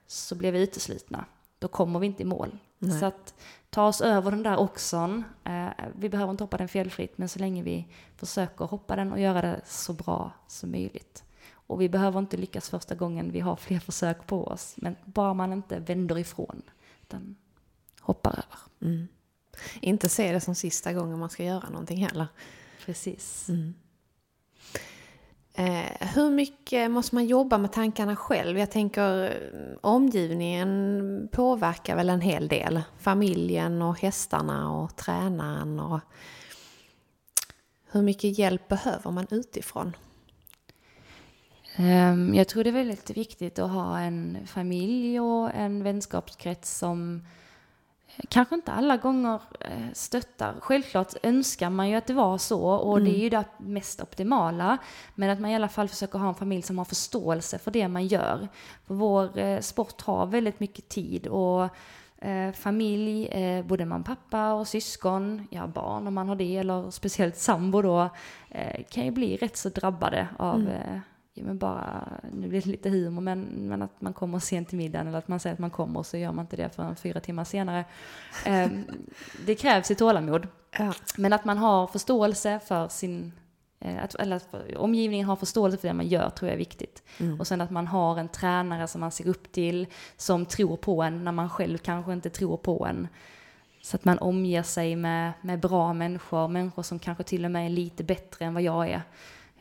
så blir vi uteslutna. Då kommer vi inte i mål. Nej. Så att ta oss över den där oxen. Eh, vi behöver inte hoppa den felfritt, men så länge vi försöker hoppa den och göra det så bra som möjligt. Och vi behöver inte lyckas första gången, vi har fler försök på oss. Men bara man inte vänder ifrån, utan hoppar över. Mm. Inte se det som sista gången man ska göra någonting heller. Precis. Mm. Eh, hur mycket måste man jobba med tankarna själv? Jag tänker omgivningen påverkar väl en hel del. Familjen och hästarna och tränaren och hur mycket hjälp behöver man utifrån? Ehm, jag tror det är väldigt viktigt att ha en familj och en vänskapskrets som kanske inte alla gånger eh, stöttar. Självklart önskar man ju att det var så och mm. det är ju det mest optimala. Men att man i alla fall försöker ha en familj som har förståelse för det man gör. För vår eh, sport har väldigt mycket tid och eh, familj, eh, både man pappa och syskon, ja barn om man har det eller speciellt sambo då, eh, kan ju bli rätt så drabbade av mm ja, men bara, nu blir det lite humor, men, men att man kommer sent till middagen eller att man säger att man kommer och så gör man inte det förrän fyra timmar senare. Eh, det krävs i tålamod. Ja. Men att man har förståelse för sin, eh, att, eller att omgivningen har förståelse för det man gör tror jag är viktigt. Mm. Och sen att man har en tränare som man ser upp till, som tror på en när man själv kanske inte tror på en. Så att man omger sig med, med bra människor, människor som kanske till och med är lite bättre än vad jag är.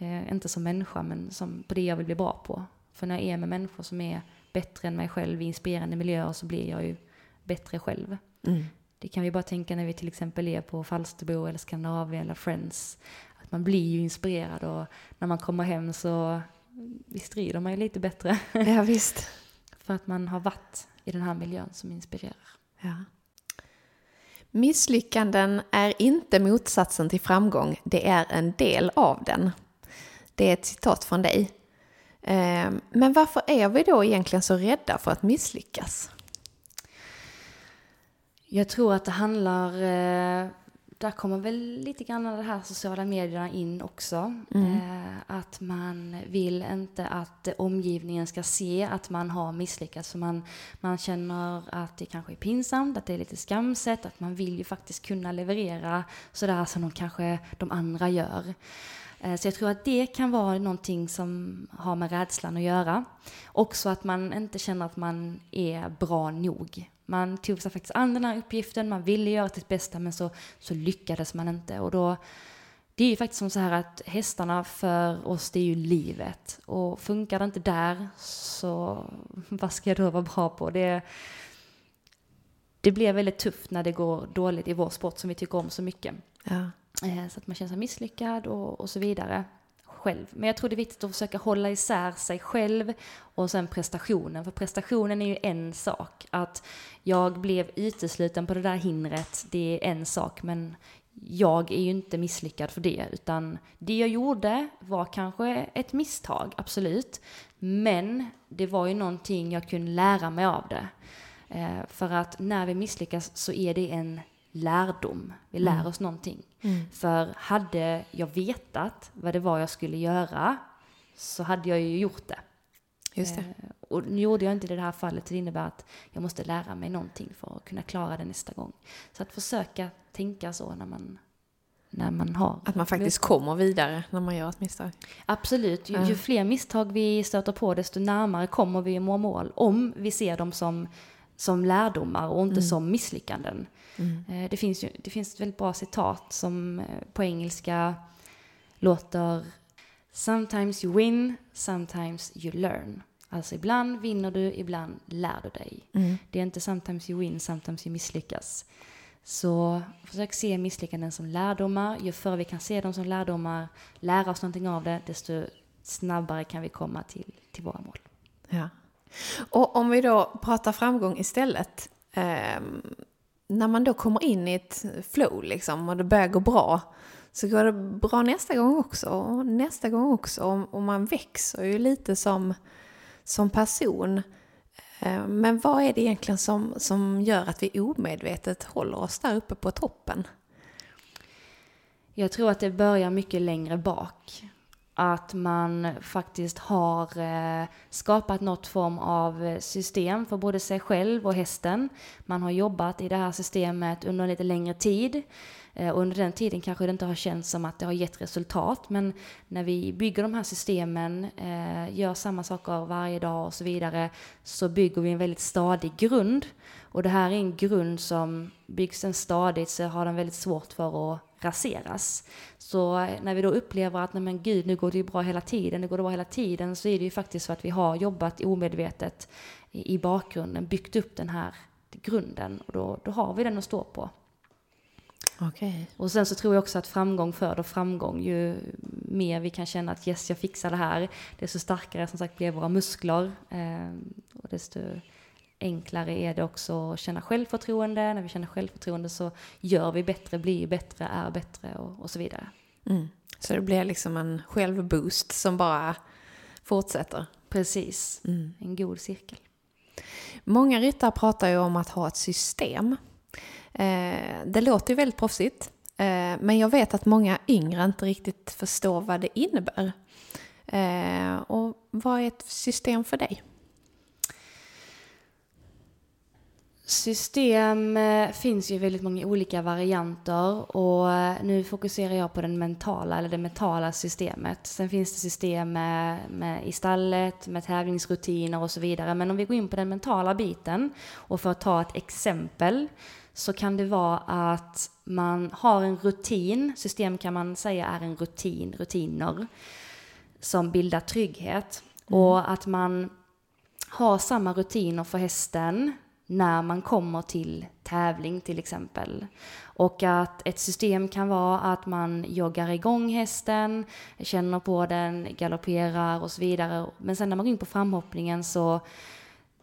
Eh, inte som människa, men som, på det jag vill bli bra på. För när jag är med människor som är bättre än mig själv i inspirerande miljöer så blir jag ju bättre själv. Mm. Det kan vi bara tänka när vi till exempel är på Falsterbo eller Skandinavien eller Friends. Att man blir ju inspirerad och när man kommer hem så visst rider man ju lite bättre. Ja, visst. För att man har varit i den här miljön som inspirerar. Ja. Misslyckanden är inte motsatsen till framgång, det är en del av den. Det är ett citat från dig. Ehm, men varför är vi då egentligen så rädda för att misslyckas? Jag tror att det handlar, eh, där kommer väl lite grann av det här sociala medierna in också. Mm. Eh, att man vill inte att omgivningen ska se att man har misslyckats. För man, man känner att det kanske är pinsamt, att det är lite skamset, att man vill ju faktiskt kunna leverera sådär som de kanske de andra gör. Eh, så jag tror att det kan vara någonting som har med rädslan att göra. Också att man inte känner att man är bra nog. Man tog sig faktiskt an den här uppgiften, man ville göra sitt bästa men så, så lyckades man inte. Och då, det är ju faktiskt som så här att hästarna för oss, det är ju livet. Och funkar det inte där, så vad ska jag då vara bra på? Det, det blir väldigt tufft när det går dåligt i vår sport som vi tycker om så mycket. Ja. Eh, så att man känner sig misslyckad och, och så vidare själv. Men jag tror det är viktigt att försöka hålla isär sig själv och sen prestationen. För prestationen är ju en sak. Att jag blev utesluten på det där hindret, det är en sak. Men jag är ju inte misslyckad för det. Utan det jag gjorde var kanske ett misstag, absolut. Men det var ju någonting jag kunde lära mig av det. Eh, för att när vi misslyckas så är det en lärdom. Vi lär oss någonting. För hade jag vetat vad det var jag skulle göra så hade jag ju gjort det. Just det. Eh, Och nu gjorde jag inte det i det här fallet, så det innebär att jag måste lära mig någonting för att kunna klara det nästa gång. Så att försöka tänka så när man, när man har... Att man faktiskt kommer vidare när man gör ett misstag. Absolut, ju, ju fler misstag vi stöter på desto närmare kommer vi må mål. Om vi ser dem som, som lärdomar och inte som misslyckanden. Eh, Det, finns ju, det finns ett väldigt bra citat som eh, på engelska låter Sometimes you win, sometimes you learn. Alltså ibland vinner du, ibland lär du dig. Det är inte sometimes you win, sometimes you misslyckas. Så försök se misslyckanden som lärdomar. Ju förr vi kan se dem som lärdomar, lära oss någonting av det, desto snabbare kan vi komma till, till våra mål. Ja. Och om vi då pratar framgång istället. Eh, när man då kommer in i ett flow liksom och det börjar gå bra. Så går det bra nästa gång också och nästa gång också. Och, man växer ju lite som, som person. Eh, men vad är det egentligen som, som gör att vi omedvetet håller oss där uppe på toppen? Jag tror att det börjar mycket längre bak. Att man faktiskt har eh, skapat något form av eh, system för både sig själv och hästen. Man har jobbat i det här systemet under en lite längre tid. Eh, och under den tiden kanske det inte har känts som att det har gett resultat. Men när vi bygger de här systemen, eh, gör samma saker varje dag och så vidare, så bygger vi en väldigt stadig grund. Och det här är en grund som byggs den stadigt så har den väldigt svårt för att raseras. Så när vi då upplever att nej men gud, nu går det ju bra hela tiden, det går det bra hela tiden, så är det ju faktiskt så att vi har jobbat omedvetet i, bakgrunden, byggt upp den här grunden och då, då har vi den att stå på. Okej. Och sen så tror jag också att framgång föder framgång. Ju mer vi kan känna att yes, jag fixar det här, desto starkare som sagt blir våra muskler. Eh, och desto enklare är det också att känna självförtroende. När vi känner självförtroende så gör vi bättre, blir bättre, är bättre och, och så vidare. Mm. Så det blir liksom en självboost som bara fortsätter. Precis, en god cirkel. Många ryttare pratar ju om att ha ett system. Eh, det låter ju väldigt proffsigt. Eh, men jag vet att många yngre inte riktigt förstår vad det innebär. Eh, och vad är ett system för dig? System eh, finns ju väldigt många olika varianter och eh, nu fokuserar jag på den mentala, eller det mentala systemet. Sen finns det system med, med i stallet, med tävlingsrutiner och så vidare. Men om vi går in på den mentala biten och för att ta ett exempel så kan det vara att man har en rutin, system kan man säga är en rutin, rutiner som bildar trygghet. Och att man har samma rutiner för hästen när man kommer till tävling till exempel. Och att ett system kan vara att man joggar igång hästen, känner på den, galopperar och så vidare. Men sen när man går in på framhoppningen så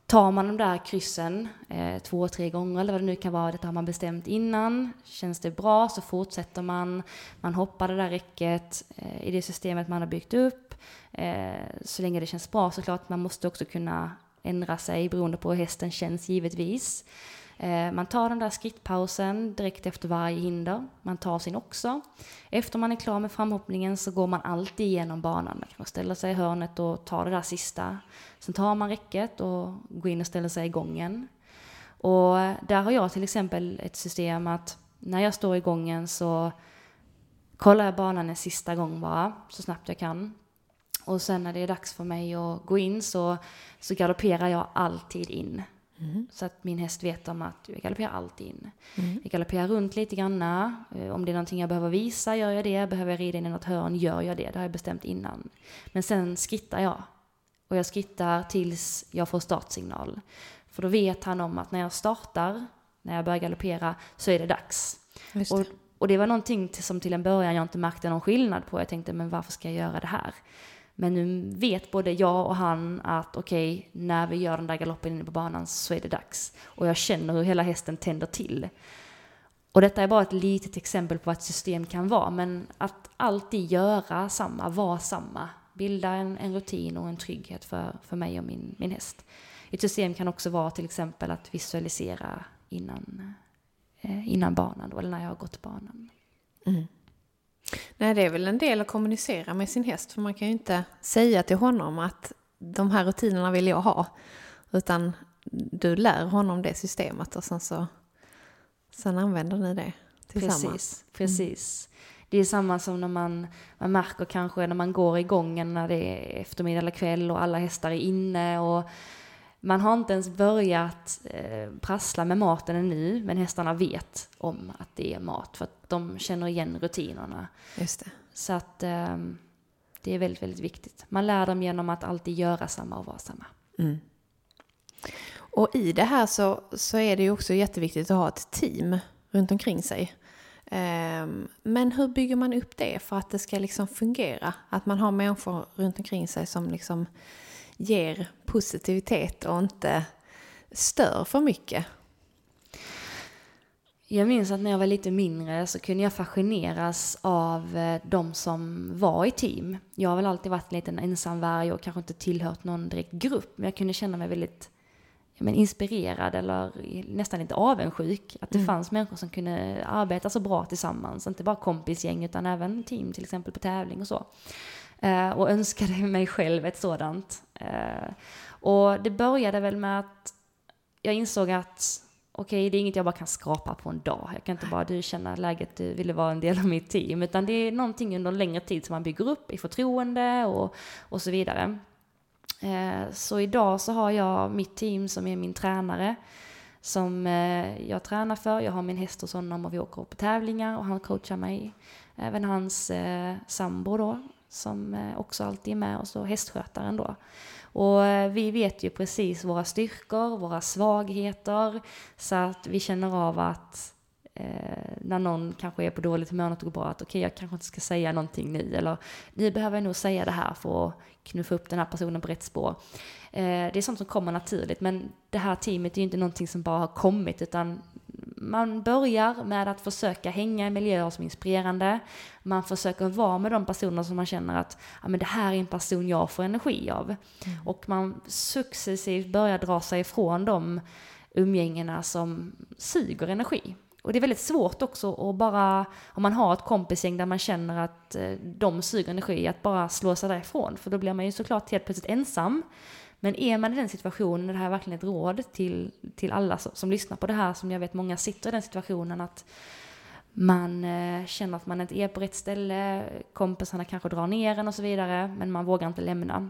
tar man de där kryssen eh, två, tre gånger eller vad det nu kan vara, detta har man bestämt innan. Känns det bra så fortsätter man. Man hoppar det där räcket eh, i det systemet man har byggt upp. Eh, så länge det känns bra såklart. Man måste också kunna ändra sig beroende på hur hästen känns givetvis. Eh, man tar den där skrittpausen direkt efter varje hinder. Man tar sin också. Efter man är klar med framhoppningen så går man alltid igenom banan. Man kan ställa sig i hörnet och ta det där sista. Sen tar man räcket och går in och ställer sig i gången. Och där har jag till exempel ett system att när jag står i gången så kollar jag banan en sista gång bara, så snabbt jag kan. Och sen när det är dags för mig att gå in så, så galopperar jag alltid in. Mm. Så att min häst vet om att jag galopperar alltid in. Mm. Jag galopperar runt lite grann. Eh, om det är någonting jag behöver visa gör jag det. Behöver jag rida in i något hörn gör jag det. Det har jag bestämt innan. Men sen skrittar jag. Och jag skrittar tills jag får startsignal. För då vet han om att när jag startar, när jag börjar galoppera, så är det dags. Det. Och, och det var någonting som till en början jag inte märkte någon skillnad på. Jag tänkte, men varför ska jag göra det här? Men nu vet både jag och han att okej, okay, när vi gör den där galoppen inne på banan så är det dags. Och jag känner hur hela hästen tänder till. Och detta är bara ett litet exempel på vad ett system kan vara, men att alltid göra samma, vara samma, bilda en, en rutin och en trygghet för, för mig och min, min häst. Ett system kan också vara till exempel att visualisera innan, eh, innan banan, då, eller när jag har gått banan. Mm. Nej, det är väl en del att kommunicera med sin häst, för man kan ju inte säga till honom att de här rutinerna vill jag ha, utan du lär honom det systemet och sen så sen använder ni det tillsammans. Precis, precis. Mm. Det är samma som när man, man märker kanske när man går igång när det är eftermiddag eller kväll och alla hästar är inne och man har inte ens börjat eh, prassla med maten ännu, men hästarna vet om att det är mat för de känner igen rutinerna. Just det. Så att eh, det är väldigt, väldigt viktigt. Man lär dem genom att alltid göra samma och vara samma. Mm. Och i det här så, så är det ju också jätteviktigt att ha ett team runt omkring sig. Um, men hur bygger man upp det för att det ska liksom fungera? Att man har människor runt omkring sig som liksom ger positivitet och inte stör för mycket. Jag minns att när jag var lite mindre så kunde jag fascineras av eh, de som var i team. Jag har väl alltid varit en liten ensamvarg och kanske inte tillhört någon direkt grupp, men jag kunde känna mig väldigt men, inspirerad eller nästan lite avundsjuk. Att det mm. fanns människor som kunde arbeta så bra tillsammans, inte bara kompisgäng utan även team till exempel på tävling och så. Eh, och önskade mig själv ett sådant. Eh, och det började väl med att jag insåg att okej, okay, det är inget jag bara kan skrapa på en dag. Jag kan inte bara, du känner läget, du ville vara en del av mitt team. Utan det är någonting under en längre tid som man bygger upp i förtroende och, och så vidare. Eh, så idag så har jag mitt team som är min tränare. Som eh, jag tränar för. Jag har min häst hos honom och vi åker på tävlingar och han coachar mig. Även hans eh, sambo då, som eh, också alltid är med och så hästskötaren då. Och eh, vi vet ju precis våra styrkor, våra svagheter, så att vi känner av att eh, när någon kanske är på dåligt humör och går bra, att okej, okay, jag kanske inte ska säga någonting nu, eller nu behöver jag nog säga det här för att knuffa upp den här personen på rätt spår. Eh, det är sånt som kommer naturligt, men det här teamet är ju inte någonting som bara har kommit, utan man börjar med att försöka hänga i miljöer som är inspirerande. Man försöker vara med de personer som man känner att ja, men det här är en person jag får energi av. Mm. Och man successivt börjar dra sig ifrån de umgängena som suger energi. Och det är väldigt svårt också att bara, om man har ett kompisgäng där man känner att eh, de suger energi, att bara slå sig därifrån. För då blir man ju såklart helt plötsligt ensam. Men är man i den situationen, det här är verkligen ett råd till, till alla som, som lyssnar på det här, som jag vet många sitter i den situationen, att man eh, känner att man inte är på rätt ställe, kompisarna kanske drar ner en och så vidare, men man vågar inte lämna.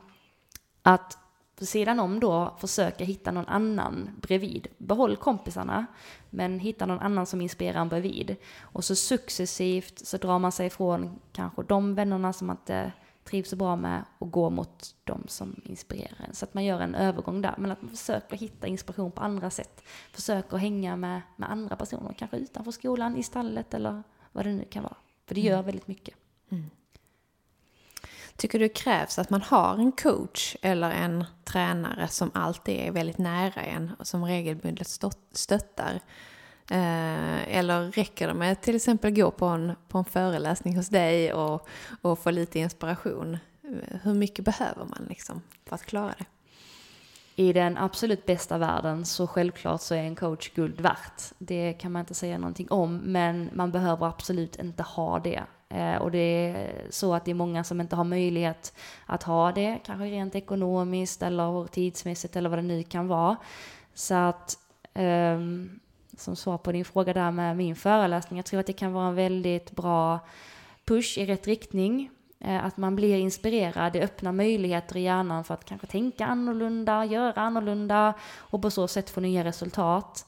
Att på sidan om då försöka hitta någon annan bredvid. Behåll kompisarna, men hitta någon annan som inspirerar en bredvid. Och så successivt så drar man sig ifrån kanske de vännerna som man inte trivs så bra med att gå mot de som inspirerar en. Så att man gör en övergång där, men att man försöker hitta inspiration på andra sätt. Försöker hänga med, med andra personer, kanske utanför skolan, i stallet eller vad det nu kan vara. För det gör Mm. väldigt mycket. Tycker du krävs att man har en coach eller en tränare som alltid är väldigt nära en och som regelbundet stött- stöttar? Eh, eller räcker det med att till exempel gå på en, på en föreläsning hos dig och, och få lite inspiration? Hur mycket behöver man liksom för att klara det? I den absolut bästa världen så självklart så är en coach guld värt. Det kan man inte säga någonting om, men man behöver absolut inte ha det. Eh, och det är så att det är många som inte har möjlighet att ha det, kanske rent ekonomiskt eller tidsmässigt eller vad det nu kan vara. Så att um som svar på din fråga där med min föreläsning, jag tror att det kan vara en väldigt bra push i rätt riktning. Eh, Att man blir inspirerad, det öppnar möjligheter i hjärnan för att kanske tänka annorlunda, göra annorlunda och på så sätt få nya resultat.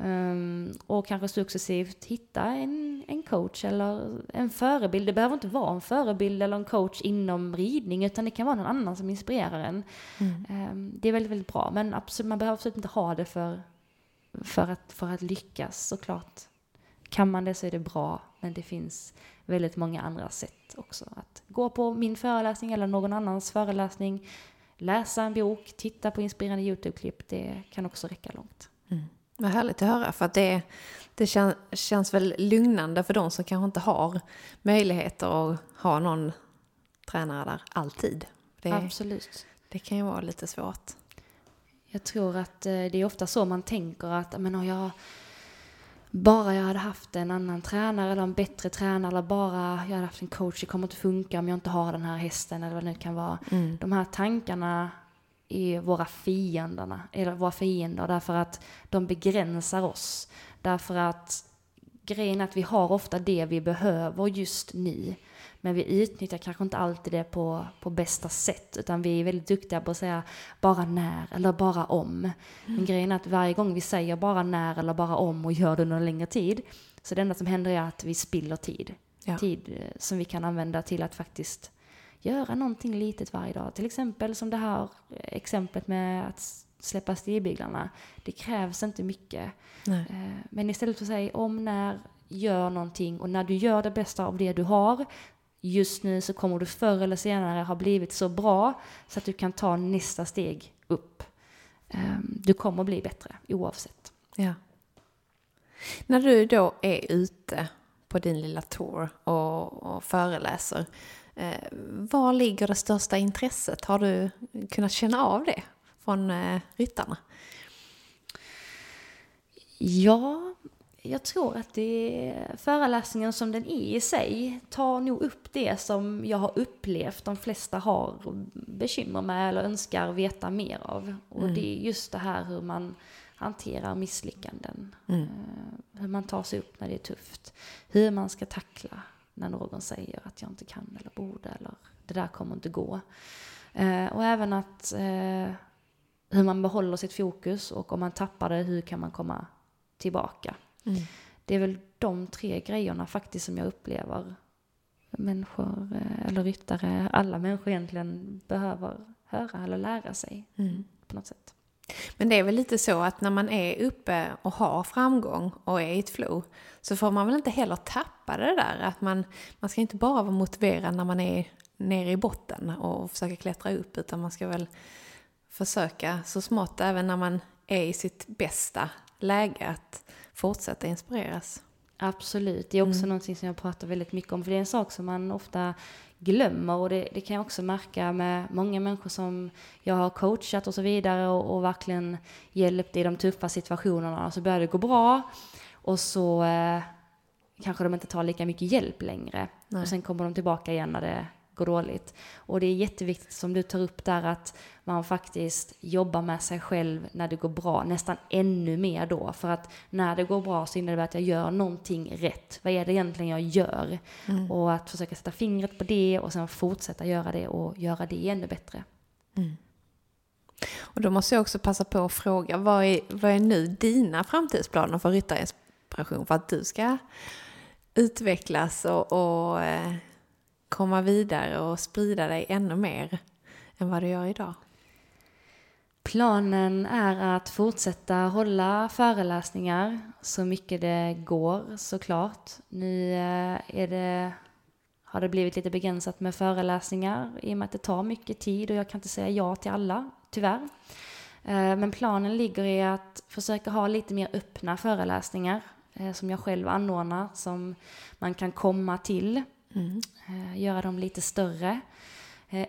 Ehm, och kanske successivt hitta en, en coach eller en förebild. Det behöver inte vara en förebild eller en coach inom ridning utan det kan vara någon annan som inspirerar en. Ehm, det är väldigt, väldigt bra men absolut, man behöver absolut inte ha det för, för, att, för att lyckas såklart. Kan man det så är det bra men det finns väldigt många andra sätt också. Att gå på min föreläsning eller någon annans föreläsning, läsa en bok, titta på inspirerande YouTube-klipp, det kan också räcka långt. Vad härligt att höra för att det, det kän, känns väl lugnande för de som kanske inte har möjligheter att ha någon tränare där alltid. Det, Absolut. det kan ju vara lite svårt. Jag tror att eh, det är ofta så man tänker att men, om jag, bara jag hade haft en annan tränare eller en bättre tränare eller bara jag hade haft en coach, det kommer inte funka om jag inte har den här hästen eller vad det nu kan vara. De här tankarna är våra fienderna, eller våra fiender därför att de begränsar oss. Därför att grejen är att vi har ofta det vi behöver just nu. Men vi utnyttjar kanske inte alltid det på, på bästa sätt. Utan vi är väldigt duktiga på att säga bara när eller bara om. Men grejen är att varje gång vi säger bara när eller bara om och gör det under en längre tid. Så det enda som händer är att vi spiller tid. Ja. Tid eh, som vi kan använda till att faktiskt göra någonting litet varje dag. Till exempel som det här eh, exemplet med att släppa stigbyglarna. Det krävs inte mycket. Nej. Eh, Men istället för att säga om, när, gör någonting och när du gör det bästa av det du har just nu så kommer du förr eller senare ha blivit så bra så att du kan ta nästa steg upp. Eh, Du kommer bli bättre oavsett. Ja. När du då är ute på din lilla tour och, och föreläser, eh, var ligger det största intresset? Har du kunnat känna av det från eh, ryttarna? Ja, jag tror att det föreläsningen som den är i sig tar nog upp det som jag har upplevt de flesta har bekymmer med eller önskar veta mer av. Och det är just det här hur man hanterar misslyckanden. Eh, Hur man tar sig upp när det är tufft. Hur man ska tackla när någon säger att jag inte kan eller borde eller det där kommer inte gå. Eh, Och även att eh, hur man behåller sitt fokus och om man tappar det, hur kan man komma tillbaka? Det är väl de tre grejerna faktiskt som jag upplever människor eh, eller ryttare, alla människor egentligen behöver höra eller lära sig på något sätt. Men det är väl lite så att när man är uppe och har framgång och är i ett flow så får man väl inte heller tappa det där att man, man ska inte bara vara motiverad när man är nere i botten och försöka klättra upp utan man ska väl försöka så smått även när man är i sitt bästa läge att fortsätta inspireras. Absolut, det är också någonting som jag pratar väldigt mycket om, för det är en sak som man ofta glömmer och det, det kan jag också märka med många människor som jag har coachat och så vidare och, och verkligen hjälpt i de tuffa situationerna. Och så börjar det gå bra och så eh, kanske de inte tar lika mycket hjälp längre. Och sen kommer de tillbaka igen när det går dåligt. Och det är jätteviktigt som du tar upp där att man faktiskt jobbar med sig själv när det går bra, nästan ännu mer då. För att när det går bra så innebär det att jag gör någonting rätt. Vad är det egentligen jag gör? Och att försöka sätta fingret på det och sen fortsätta göra det och göra det ännu bättre. Och då måste jag också passa på att fråga, vad är, vad är nu dina framtidsplaner för ryttarinspiration för att du ska utvecklas och, och eh, komma vidare och sprida dig ännu mer än vad du gör idag? Planen är att fortsätta hålla föreläsningar så mycket det går såklart. Nu eh, är det, har det blivit lite begränsat med föreläsningar i och med att det tar mycket tid och jag kan inte säga ja till alla, tyvärr. Eh, men planen ligger i att försöka ha lite mer öppna föreläsningar eh, som jag själv anordnar, som man kan komma till. Mm. Göra dem lite större.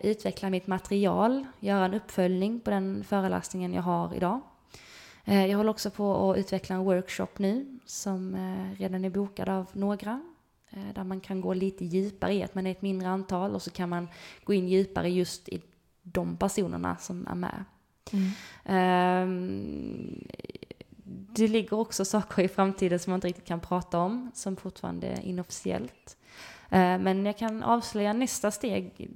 Utveckla mitt material, göra en uppföljning på den föreläsningen jag har idag. Jag håller också på att utveckla en workshop nu som redan är bokad av några. Där man kan gå lite djupare i att man är ett mindre antal och så kan man gå in djupare just i de personerna som är med. Mm. det ligger också saker i framtiden som man inte riktigt kan prata om, som fortfarande är inofficiellt. Ehm, men jag kan avslöja nästa steg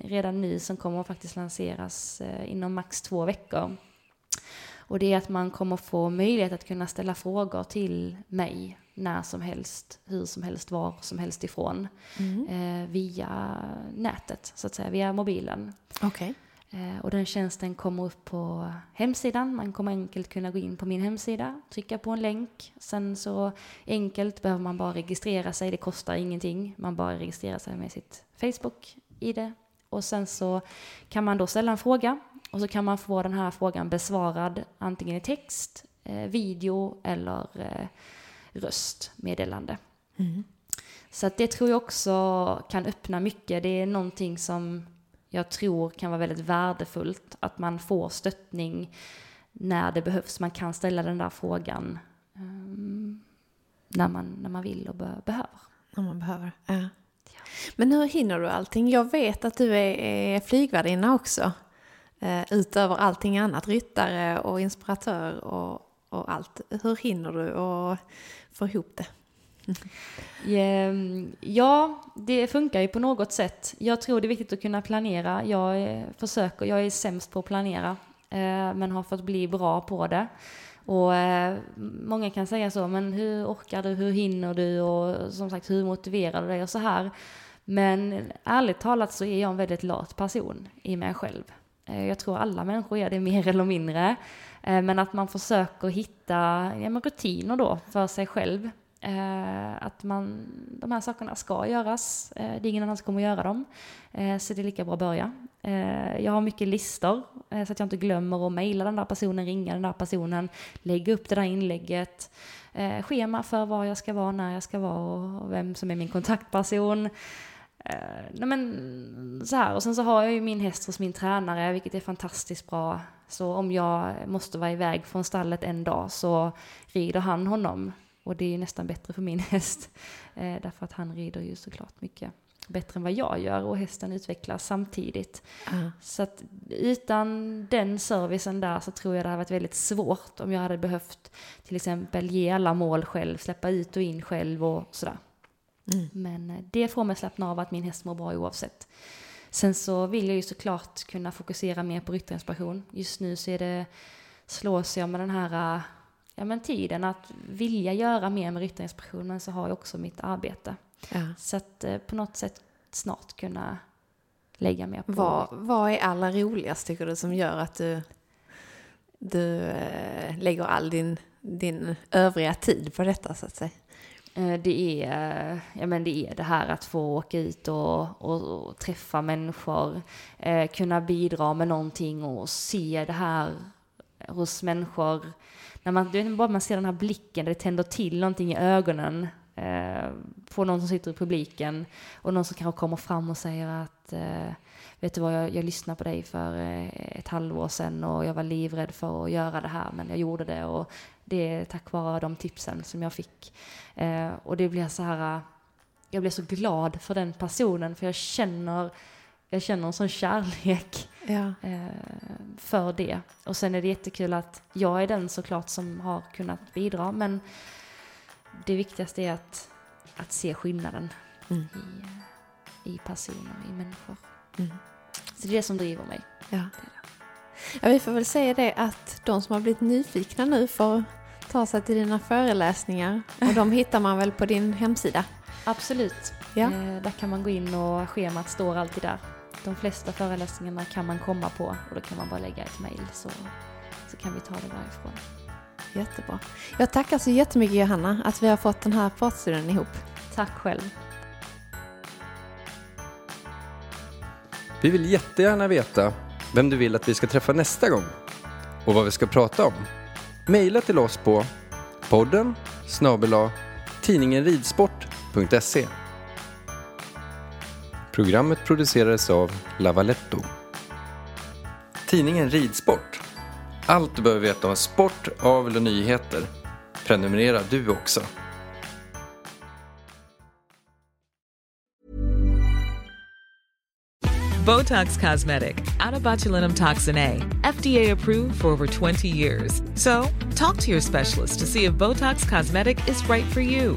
redan nu som kommer att faktiskt lanseras eh, inom max två veckor. Och det är att man kommer få möjlighet att kunna ställa frågor till mig när som helst, hur som helst, var som helst ifrån. Mm. Eh, via nätet, så att säga, via mobilen. Okay. Eh, och den tjänsten kommer upp på hemsidan. Man kommer enkelt kunna gå in på min hemsida, trycka på en länk. Sen så enkelt behöver man bara registrera sig. Det kostar ingenting. Man bara registrerar sig med sitt Facebook-id. Och sen så kan man då ställa en fråga och så kan man få den här frågan besvarad antingen i text, eh, video eller eh, röstmeddelande. Mm. Så det tror jag också kan öppna mycket. Det är någonting som jag tror kan vara väldigt värdefullt. Att man får stöttning när det behövs. Man kan ställa den där frågan um, när, man, när man vill och be behöver. När man behöver, ja. ja. Men hur hinner du allting? Jag vet att du är, är flygvärdinna också. Uh, utöver allting annat, ryttare och inspiratör och, och allt. Hur hinner du och få ihop det? Ehm, ja, det funkar ju på något sätt. Jag tror det är viktigt att kunna planera. Jag försöker, jag är sämst på att planera, eh, men har fått bli bra på det. Och eh, många kan säga så, men hur orkar du, hur hinner du och som sagt hur motiverar du dig och så här. Men ärligt talat så är jag en väldigt lat person i mig själv. Eh, jag tror alla människor är det mer eller mindre. Men att man försöker hitta ja, rutiner då för sig själv. Eh, att man, de här sakerna ska göras. Eh, det är ingen annan som kommer att göra dem. Eh, så det är lika bra att börja. Eh, jag har mycket listor eh, så att jag inte glömmer att mejla den där personen, ringa den där personen, lägga upp det där inlägget. Eh, schema för var jag ska vara, när jag ska vara och, och vem som är min kontaktperson. Eh, nej men så här. Och sen så har jag ju min häst hos min tränare, vilket är fantastiskt bra. Så om jag måste vara iväg från stallet en dag så rider han honom och det är ju nästan bättre för min häst. Eh, därför att han rider ju såklart mycket bättre än vad jag gör och hästen utvecklas samtidigt. Uh. Så att utan den servicen där så tror jag det hade varit väldigt svårt om jag hade behövt till exempel ge alla mål själv, släppa ut och in själv och sådär. Mm. Men eh, det får mig slappna av att min häst mår bra oavsett. Sen så vill jag ju såklart kunna fokusera mer på ryttarinspiration. Just nu så är det, slås jag med den här eh, ja, men tiden att vilja göra mer med ryttarinspiration men så har jag också mitt arbete. Ja. Så att eh, på något sätt snart kunna lägga mer på. Vad, vad är allra roligast tycker du som gör att du, du eh, lägger all din, din övriga tid på detta så att säga? Eh, det är, ja, men det är det här att få åka ut och, och, och träffa människor, eh, kunna bidra med någonting och se det här hos människor när man, bara man ser den här blicken, det tänder till någonting i ögonen eh, på någon som sitter i publiken och någon som kanske kommer fram och säger att eh, vet du vad, jag, jag lyssnade på dig för eh, ett halvår sedan och jag var livrädd för att göra det här men jag gjorde det och det är tack vare de tipsen som jag fick. Eh, och det blir så här, eh, jag blir så glad för den personen för jag känner jag känner en sån kärlek ja. eh, för det. Och sen är det jättekul att jag är den såklart som har kunnat bidra, men det viktigaste är att, att se skillnaden mm. i, i personer, i människor. Mm. Så det är det som driver mig. Ja. ja, vi får väl säga det att de som har blivit nyfikna nu får ta sig till dina föreläsningar och de hittar man väl på din hemsida? absolut. Ja. Eh, där kan man gå in och schemat står alltid där. De flesta föreläsningarna kan man komma på och då kan man bara lägga ett mejl så, så kan vi ta det därifrån. Jättebra. Jag tackar så jättemycket Johanna att vi har fått den här pratstunden ihop. Tack själv. Vi vill jättegärna veta vem du vill att vi ska träffa nästa gång och vad vi ska prata om. Maila till oss på podden snabel tidningen ridsport.se. Programmet producerades av Lavaletto. Tidningen Ridsport. Allt du behöver veta om sport, avel och nyheter. Prenumerera du också. Botox Cosmetic, Atobatulinum toxin A, FDA approved for over 20 years. So, talk to your specialist to see if Botox Cosmetic is right for you.